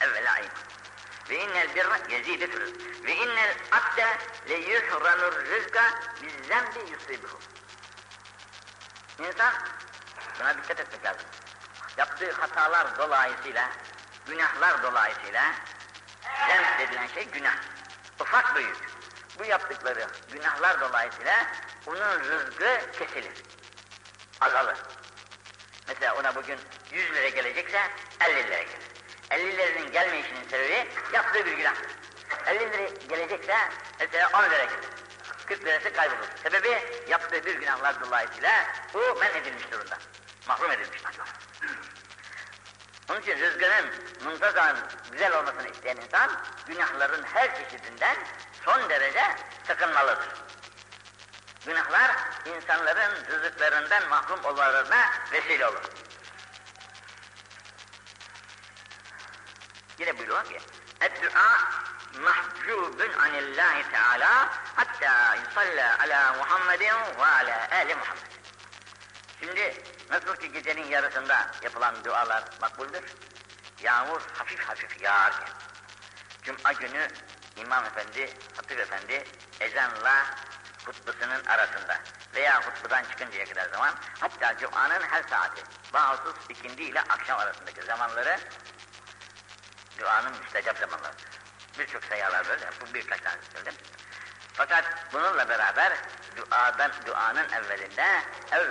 Evvela iman. Ve innel birre yezide fil Ve innel abde le yuhranur rızka bizzembi yusibuhu. İnsan buna dikkat etmek lazım. Yaptığı hatalar dolayısıyla, günahlar dolayısıyla zemb dedilen şey günah. Ufak büyük. Bu yaptıkları günahlar dolayısıyla onun rızkı kesilir. Azalır. Mesela ona bugün 100 lira gelecekse 50 lira gelir. 50 liranın gelmeyişinin sebebi yaptığı bir günah. 50 lira gelecekse mesela 10 lira gelir. 40 lirası kaybolur. Sebebi yaptığı bir günahlar dolayısıyla bu men edilmiş durumda. Mahrum edilmiş durumda. Onun için rızkının muntazam güzel olmasını isteyen insan günahların her çeşidinden son derece sakınmalıdır. Günahlar insanların rızıklarından mahrum olmalarına vesile olur. Yine buyuruyor ki, Eddua mahcubun anillahi teala hatta yusalla ala Muhammedin ve ala ehli Muhammed. Şimdi nasıl ki gecenin yarısında yapılan dualar makbuldür, yağmur hafif hafif yağarken, Cuma günü İmam Efendi, Hatip Efendi ezanla hutbasının arasında veya hutbadan çıkıncaya kadar zaman hatta Cuma'nın her saati bağımsız ikindi ile akşam arasındaki zamanları duanın müstecap zamanları. Birçok sayılar böyle, bu birkaç tane söyledim. Fakat bununla beraber duadan, duanın evvelinde evvel